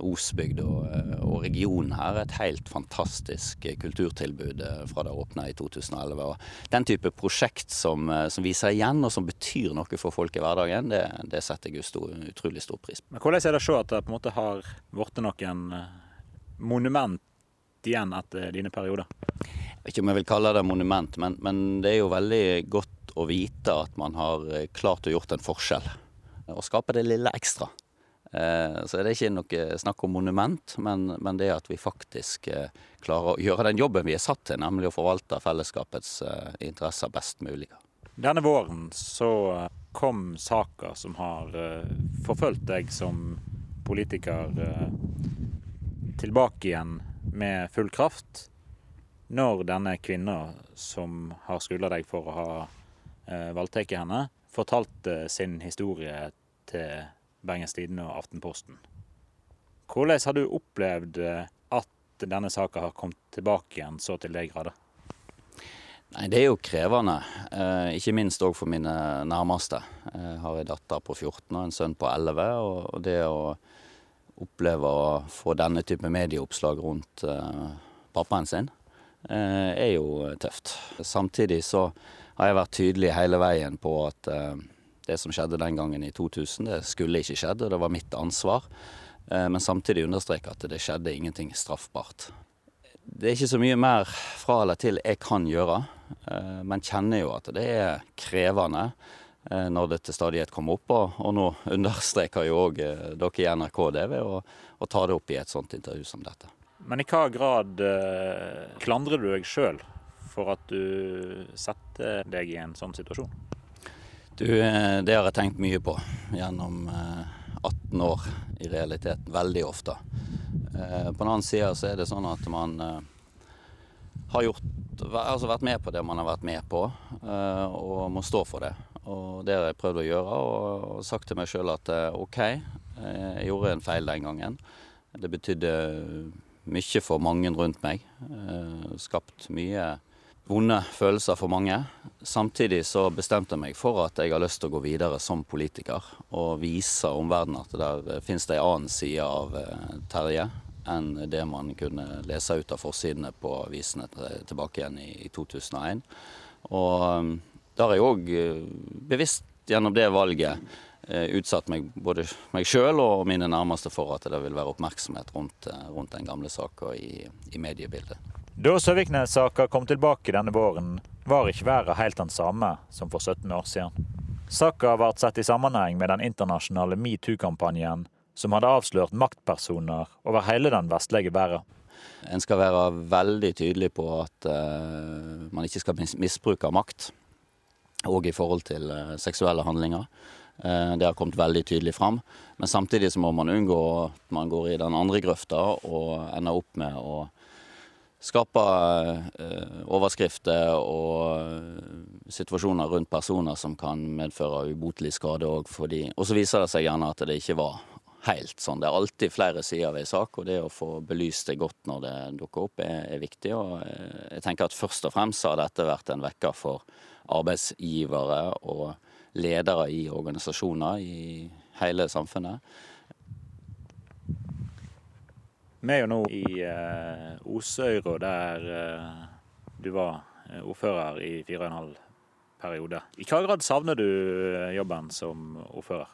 Osbygd og, og, regionen her et helt fantastisk kulturtilbud fra det åpna i 2011. Og den type prosjekt som, som viser igjen, og som betyr noe for folk i hverdagen, det, det setter jeg stor, utrolig stor pris på.
Men Hvordan er det å se at det på en måte har blitt noen eh, monument igjen etter dine perioder?
Jeg vet ikke om jeg vil kalle det monument, men, men det er jo veldig godt å vite at man har eh, klart å gjort en forskjell. Og skape det lille ekstra. Eh, så det er ikke noe snakk om monument, men, men det at vi faktisk klarer å gjøre den jobben vi er satt til, nemlig å forvalte fellesskapets interesser best mulig.
Denne våren så kom saka som har uh, forfulgt deg som politiker uh, tilbake igjen med full kraft. Når denne kvinna som har skylda deg for å ha uh, voldtatt henne, fortalte sin historie til Bergens Tidende og Aftenposten. Hvordan har du opplevd at denne saka har kommet tilbake igjen så til de grader?
Nei, Det er jo krevende, eh, ikke minst òg for mine nærmeste. Jeg har en datter på 14 og en sønn på 11. Og det å oppleve å få denne type medieoppslag rundt eh, pappaen sin, eh, er jo tøft. Samtidig så har jeg vært tydelig hele veien på at det som skjedde den gangen i 2000, det skulle ikke skjedd, og det var mitt ansvar. Men samtidig understreke at det skjedde ingenting straffbart. Det er ikke så mye mer fra eller til jeg kan gjøre, eh, men kjenner jo at det er krevende eh, når det til stadighet kommer opp. Og, nå <laughs> understreker jo òg eh, dere i NRK det ved å, å, ta det opp i et sånt intervju som dette.
Men i hva grad klandrer du deg sjøl for at du setter deg i en sånn situasjon?
Du, det har jeg tenkt mye på gjennom 18 år i realiteten. Veldig ofte. Eh, på den annen side så er det sånn at man eh, har gjort, altså vært med på det man har vært med på, eh, og må stå for det. Og det har jeg prøvd å gjøre, og sagt til meg sjøl at OK, jeg gjorde en feil den gangen. Det betydde mye for mange rundt meg. Skapt mye vonde følelser for mange. Samtidig så bestemte jeg meg for at jeg har lyst til å gå videre som politiker og vise omverdenen at der finnes det en annen side av Terje enn det man kunne lese ut av forsidene på avisene tilbake igjen i 2001. Og um, da har jeg òg uh, bevisst gjennom det valget utsatt meg, både meg sjøl og mine nærmeste for at det vil være oppmerksomhet rundt, rundt den gamle saka i, i, mediebildet.
Da Søviknes-saka kom tilbake denne våren, var ikke været helt den samme som for 17 år siden. Saka ble sett i sammenheng med den internasjonale metoo-kampanjen som hadde avslørt maktpersoner over hele den vestlige verden.
En skal være veldig tydelig på at uh, man ikke skal misbruke makt, òg i forhold til uh, seksuelle handlinger. Uh, det har kommet veldig tydelig fram. Men samtidig så må man unngå at man går i den andre grøfta og ender opp med å skape overskrifter og situasjoner rundt personer som kan medføre ubotelig skade òg. Og så viser det seg gjerne at det ikke var helt sånn. Det er alltid flere sider ved en sak, og det å få belyst det godt når det dukker opp, er, er, viktig. Og eh, jeg tenker at først og fremst har dette vært en vekker for arbeidsgivere og ledere i organisasjoner i hele samfunnet.
Vi er jo nå i eh, Osøyra, der eh, du var eh, ordfører i fire og en halv periode. I hva grad savner du eh, jobben som ordfører?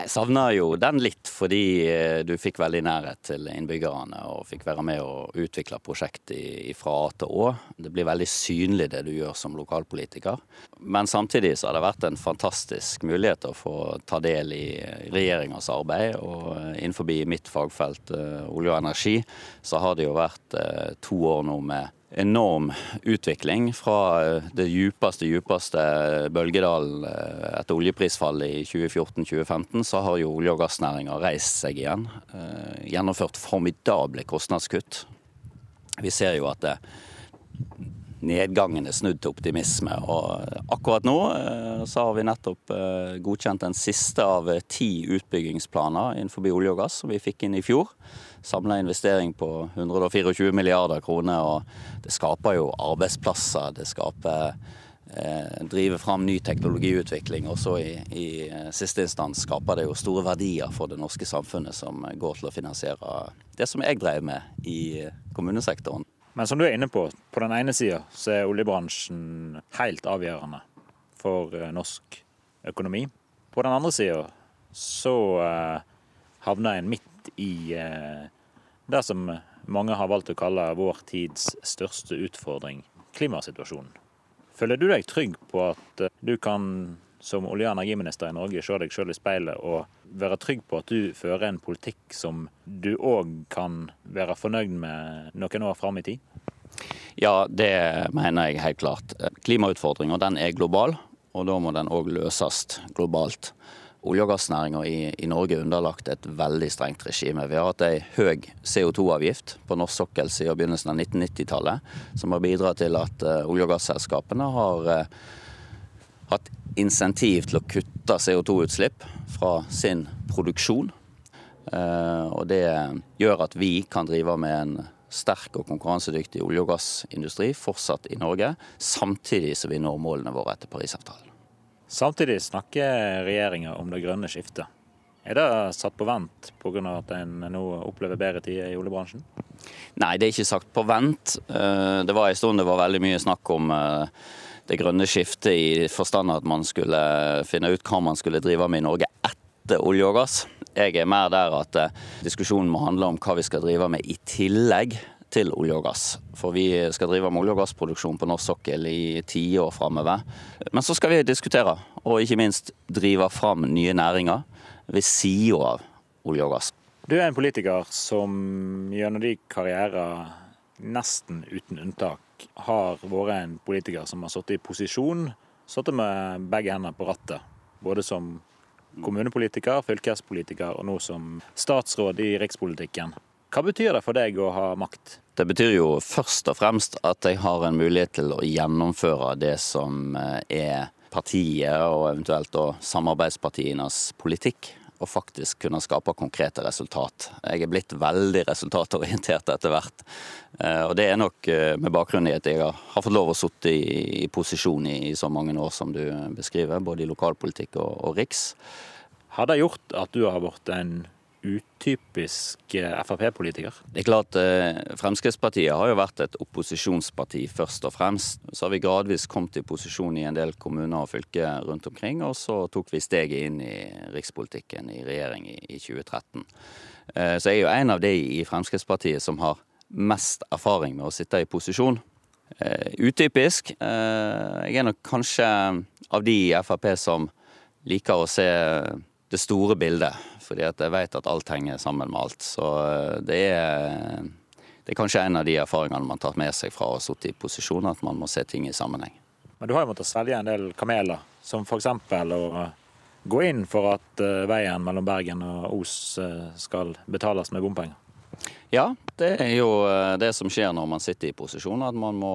Jeg savner jo den litt, fordi eh, du fikk veldig nærhet til innbyggerne og fikk være med og utvikle prosjektet fra A til Å. Det blir veldig synlig det du gjør som lokalpolitiker. Men samtidig så har det vært en fantastisk mulighet å få ta del i regjeringas arbeid. Og eh, innenfor mitt fagfelt, eh, olje og energi, så har det jo vært to år nå med enorm utvikling fra eh, det djupeste, djupeste bølgedalen eh, etter oljeprisfallet i 2014-2015, så har jo olje- og gassnæringa reist seg igjen. Eh, gjennomført formidable kostnadskutt. Vi ser jo at det, nedgangen er snudd til optimisme. Og akkurat nå så har vi nettopp godkjent den siste av ti utbyggingsplaner innenfor olje og gass som vi fikk inn i fjor samla investering på 124 milliarder kroner. og Det skaper jo arbeidsplasser, det skaper eh, driver fram ny teknologiutvikling. Og så i, i, eh, siste instans skaper det jo store verdier for det norske samfunnet som går til å finansiere det som jeg drev med i kommunesektoren.
Men som du er inne på, på den ene sida så er oljebransjen helt avgjørende for eh, norsk økonomi. På den andre sida så eh, havner en midt i eh, det som mange har valgt å kalle vår tids største utfordring, klimasituasjonen. Føler du deg trygg på at eh, du kan som olje- og energiminister i Norge se deg selv i speilet og være trygg på at du fører en politikk som du òg kan være fornøyd med noen år fram i tid?
Ja, det mener jeg helt klart. Klimautfordringa er global, og da må den òg løses globalt. Olje- og gassnæringa i, i, Norge er underlagt et veldig strengt regime. Vi har hatt ei høy CO2-avgift på norsk sokkel siden begynnelsen av 1990-tallet, som har bidratt til at uh, olje- og gasselskapene har uh, hatt insentiv til å kutte CO2-utslipp fra sin produksjon. Uh, og det gjør at vi kan drive med en sterk og konkurransedyktig olje- og gassindustri fortsatt i Norge, samtidig som vi når målene våre etter Parisavtalen.
Samtidig snakker regjeringa om det grønne skiftet. Er det satt på vent pga. at en nå opplever bedre tider i oljebransjen?
Nei, det er ikke sagt på vent. Eh, det var en stund det var veldig mye snakk om eh, det grønne skiftet i forstand at man skulle finne ut hva man skulle drive med i Norge etter olje og gass. Jeg er mer der at eh, diskusjonen må handle om hva vi skal drive med i tillegg til olje og gass. For vi skal drive med olje- og gassproduksjon på norsk sokkel i tiår framover. Men så skal vi diskutere, og ikke minst drive fram nye næringer ved sida av olje og gass.
Du er en politiker som gjennom de karrierer nesten uten unntak har vært en politiker som har sittet i posisjon, sittet med begge hendene på rattet. Både som kommunepolitiker, fylkespolitiker og nå som statsråd i rikspolitikken. Hva betyr det for deg å ha makt?
Det betyr jo først og fremst at jeg har en mulighet til å gjennomføre det som eh, er partiet og eventuelt samarbeidspartienes politikk. Og faktisk kunne skape konkrete resultat. Jeg er blitt veldig resultatorientert etter hvert. Eh, og det er nok eh, med bakgrunn i at jeg har fått lov å sitte i, posisjon i, så mange år som du beskriver, både i lokalpolitikk og, og riks.
Har det gjort at du har blitt en utypisk eh, Frp-politiker?
Det er klart, eh, Fremskrittspartiet har jo vært et opposisjonsparti først og fremst. Så har vi gradvis kommet i posisjon i en del kommuner og fylker rundt omkring, og så tok vi steget inn i rikspolitikken i regjering i 2013. Eh, så jeg er jo en av de i Fremskrittspartiet som har mest erfaring med å sitte i posisjon. Utypisk. Jeg er nok kanskje av de i Frp som liker å se det store bildet fordi jeg vet at alt henger sammen med alt. Så eh, det er, det er kanskje en av de erfaringene man har tatt med seg fra å ha sittet i posisjon, at man må se ting i sammenheng.
Men du har jo måttet svelge en del kameler, som f.eks. å gå inn for at eh, veien mellom Bergen og Os eh, skal betales med bompenger?
Ja, det er jo det som skjer når man sitter i posisjon, at man må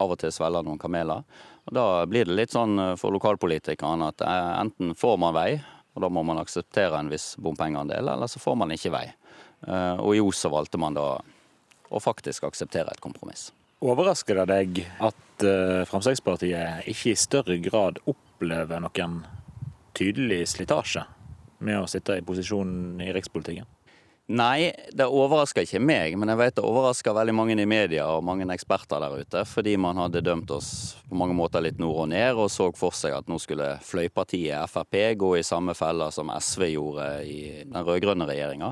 av og til svelge noen kameler. Og Da blir det litt sånn for lokalpolitikerne at enten får man vei, og Da må man akseptere en viss bompengeandel, eller så får man ikke vei. Eh, og i Os så valgte man da å faktisk akseptere et kompromiss.
Overrasker det deg at eh, Fremskrittspartiet ikke i større grad opplever noen tydelig slitasje med å sitte i posisjon i rikspolitikken?
Nei, det overrasker ikke meg, men jeg vet det overrasker veldig mange i media og mange eksperter der ute. Fordi man hadde dømt oss på mange måter litt nord og ned, og så for seg at nå skulle fløypartiet Frp gå i samme fella som SV gjorde i den rød-grønne regjeringa.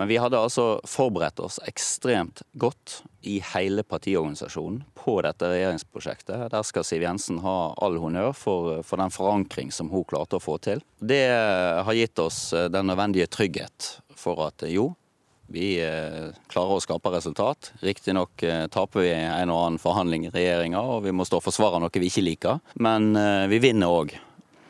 Men vi hadde altså forberedt oss ekstremt godt i hele partiorganisasjonen på dette regjeringsprosjektet. Der skal Siv Jensen ha all honnør for, for den forankring som hun klarte å få til. Det har gitt oss den nødvendige trygghet for at jo, vi eh, klarer å skape resultat. Riktignok eh, taper vi en og annen forhandling i regjeringa, og vi må stå og forsvare noe vi ikke liker. Men eh, vi vinner òg.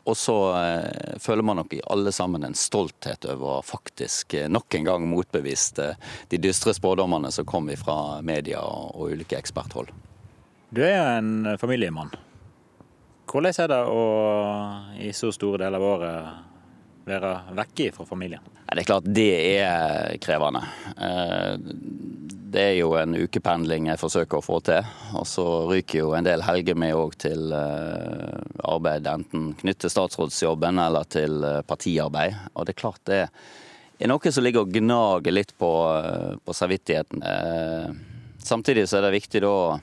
Og så eh, føler man nok i alle sammen en stolthet over faktisk eh, nok en gang motbevist eh, de dystre spådommene som kom fra media og ulike eksperthold.
Du er jo en familiemann. Hvordan er det å i så store deler av året være vekke fra familien?
Det er klart det er krevende. Eh, det er jo en ukependling jeg forsøker å få til. Og så ryker jo en del helger med òg til eh, arbeid, enten knyttet til statsrådsjobben eller til eh, partiarbeid. Og det er klart det er noe som ligger og gnager litt på, på samvittigheten. Samtidig så er det viktig da å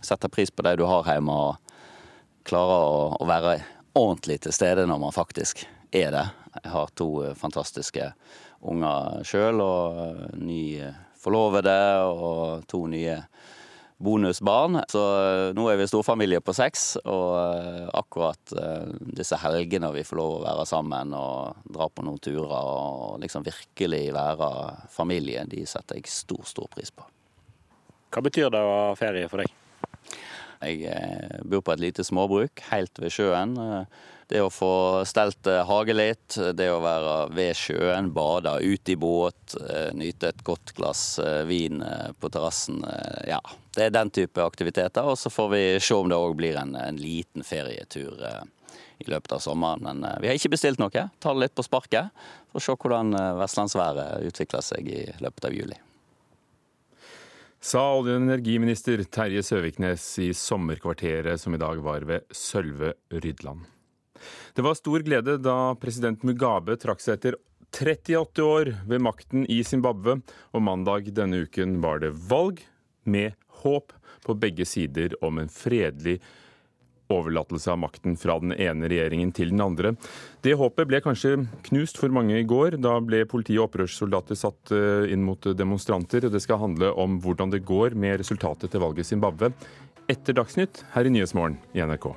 sette pris på det du har hjemme, og klare å være ordentlig til stede når man faktisk er det. Jeg har to eh, fantastiske unger sjøl, og eh, ny eh, forlovede og to nye bonusbarn. Så nå er vi storfamilie på seks, og akkurat disse helgene vi får lov å være sammen og dra på noen turer og liksom virkelig være familie, de setter jeg stor, stor pris på.
Hva betyr det å ha ferie for deg?
Jeg bor på et lite småbruk helt ved sjøen. Det å få stelt eh, hage litt, det å være ved sjøen, bade, ute i båt, eh, nyte et godt glass eh, vin på terrassen. Ja, det er den type aktiviteter. Og så får vi se om det òg blir en, en, liten ferietur i løpet av sommeren. Men vi har ikke bestilt noe. Ta det litt på sparket. For å se hvordan vestlandsværet utvikler seg i løpet av juli.
Sa olje- og energiminister Terje Søviknes i sommerkvarteret som i dag var ved Sølve Rydland. Det var stor glede da president Mugabe trakk seg etter 38 år ved makten i Zimbabwe, og mandag denne uken var det valg med håp på begge sider om en fredelig overlatelse av makten fra den ene regjeringen til den andre. Det håpet ble kanskje knust for mange i går. Da ble politi og opprørssoldater satt eh, inn mot demonstranter. og Det skal handle om hvordan det går med resultatet til valget i Zimbabwe etter Dagsnytt her i Nyhetsmorgen i NRK.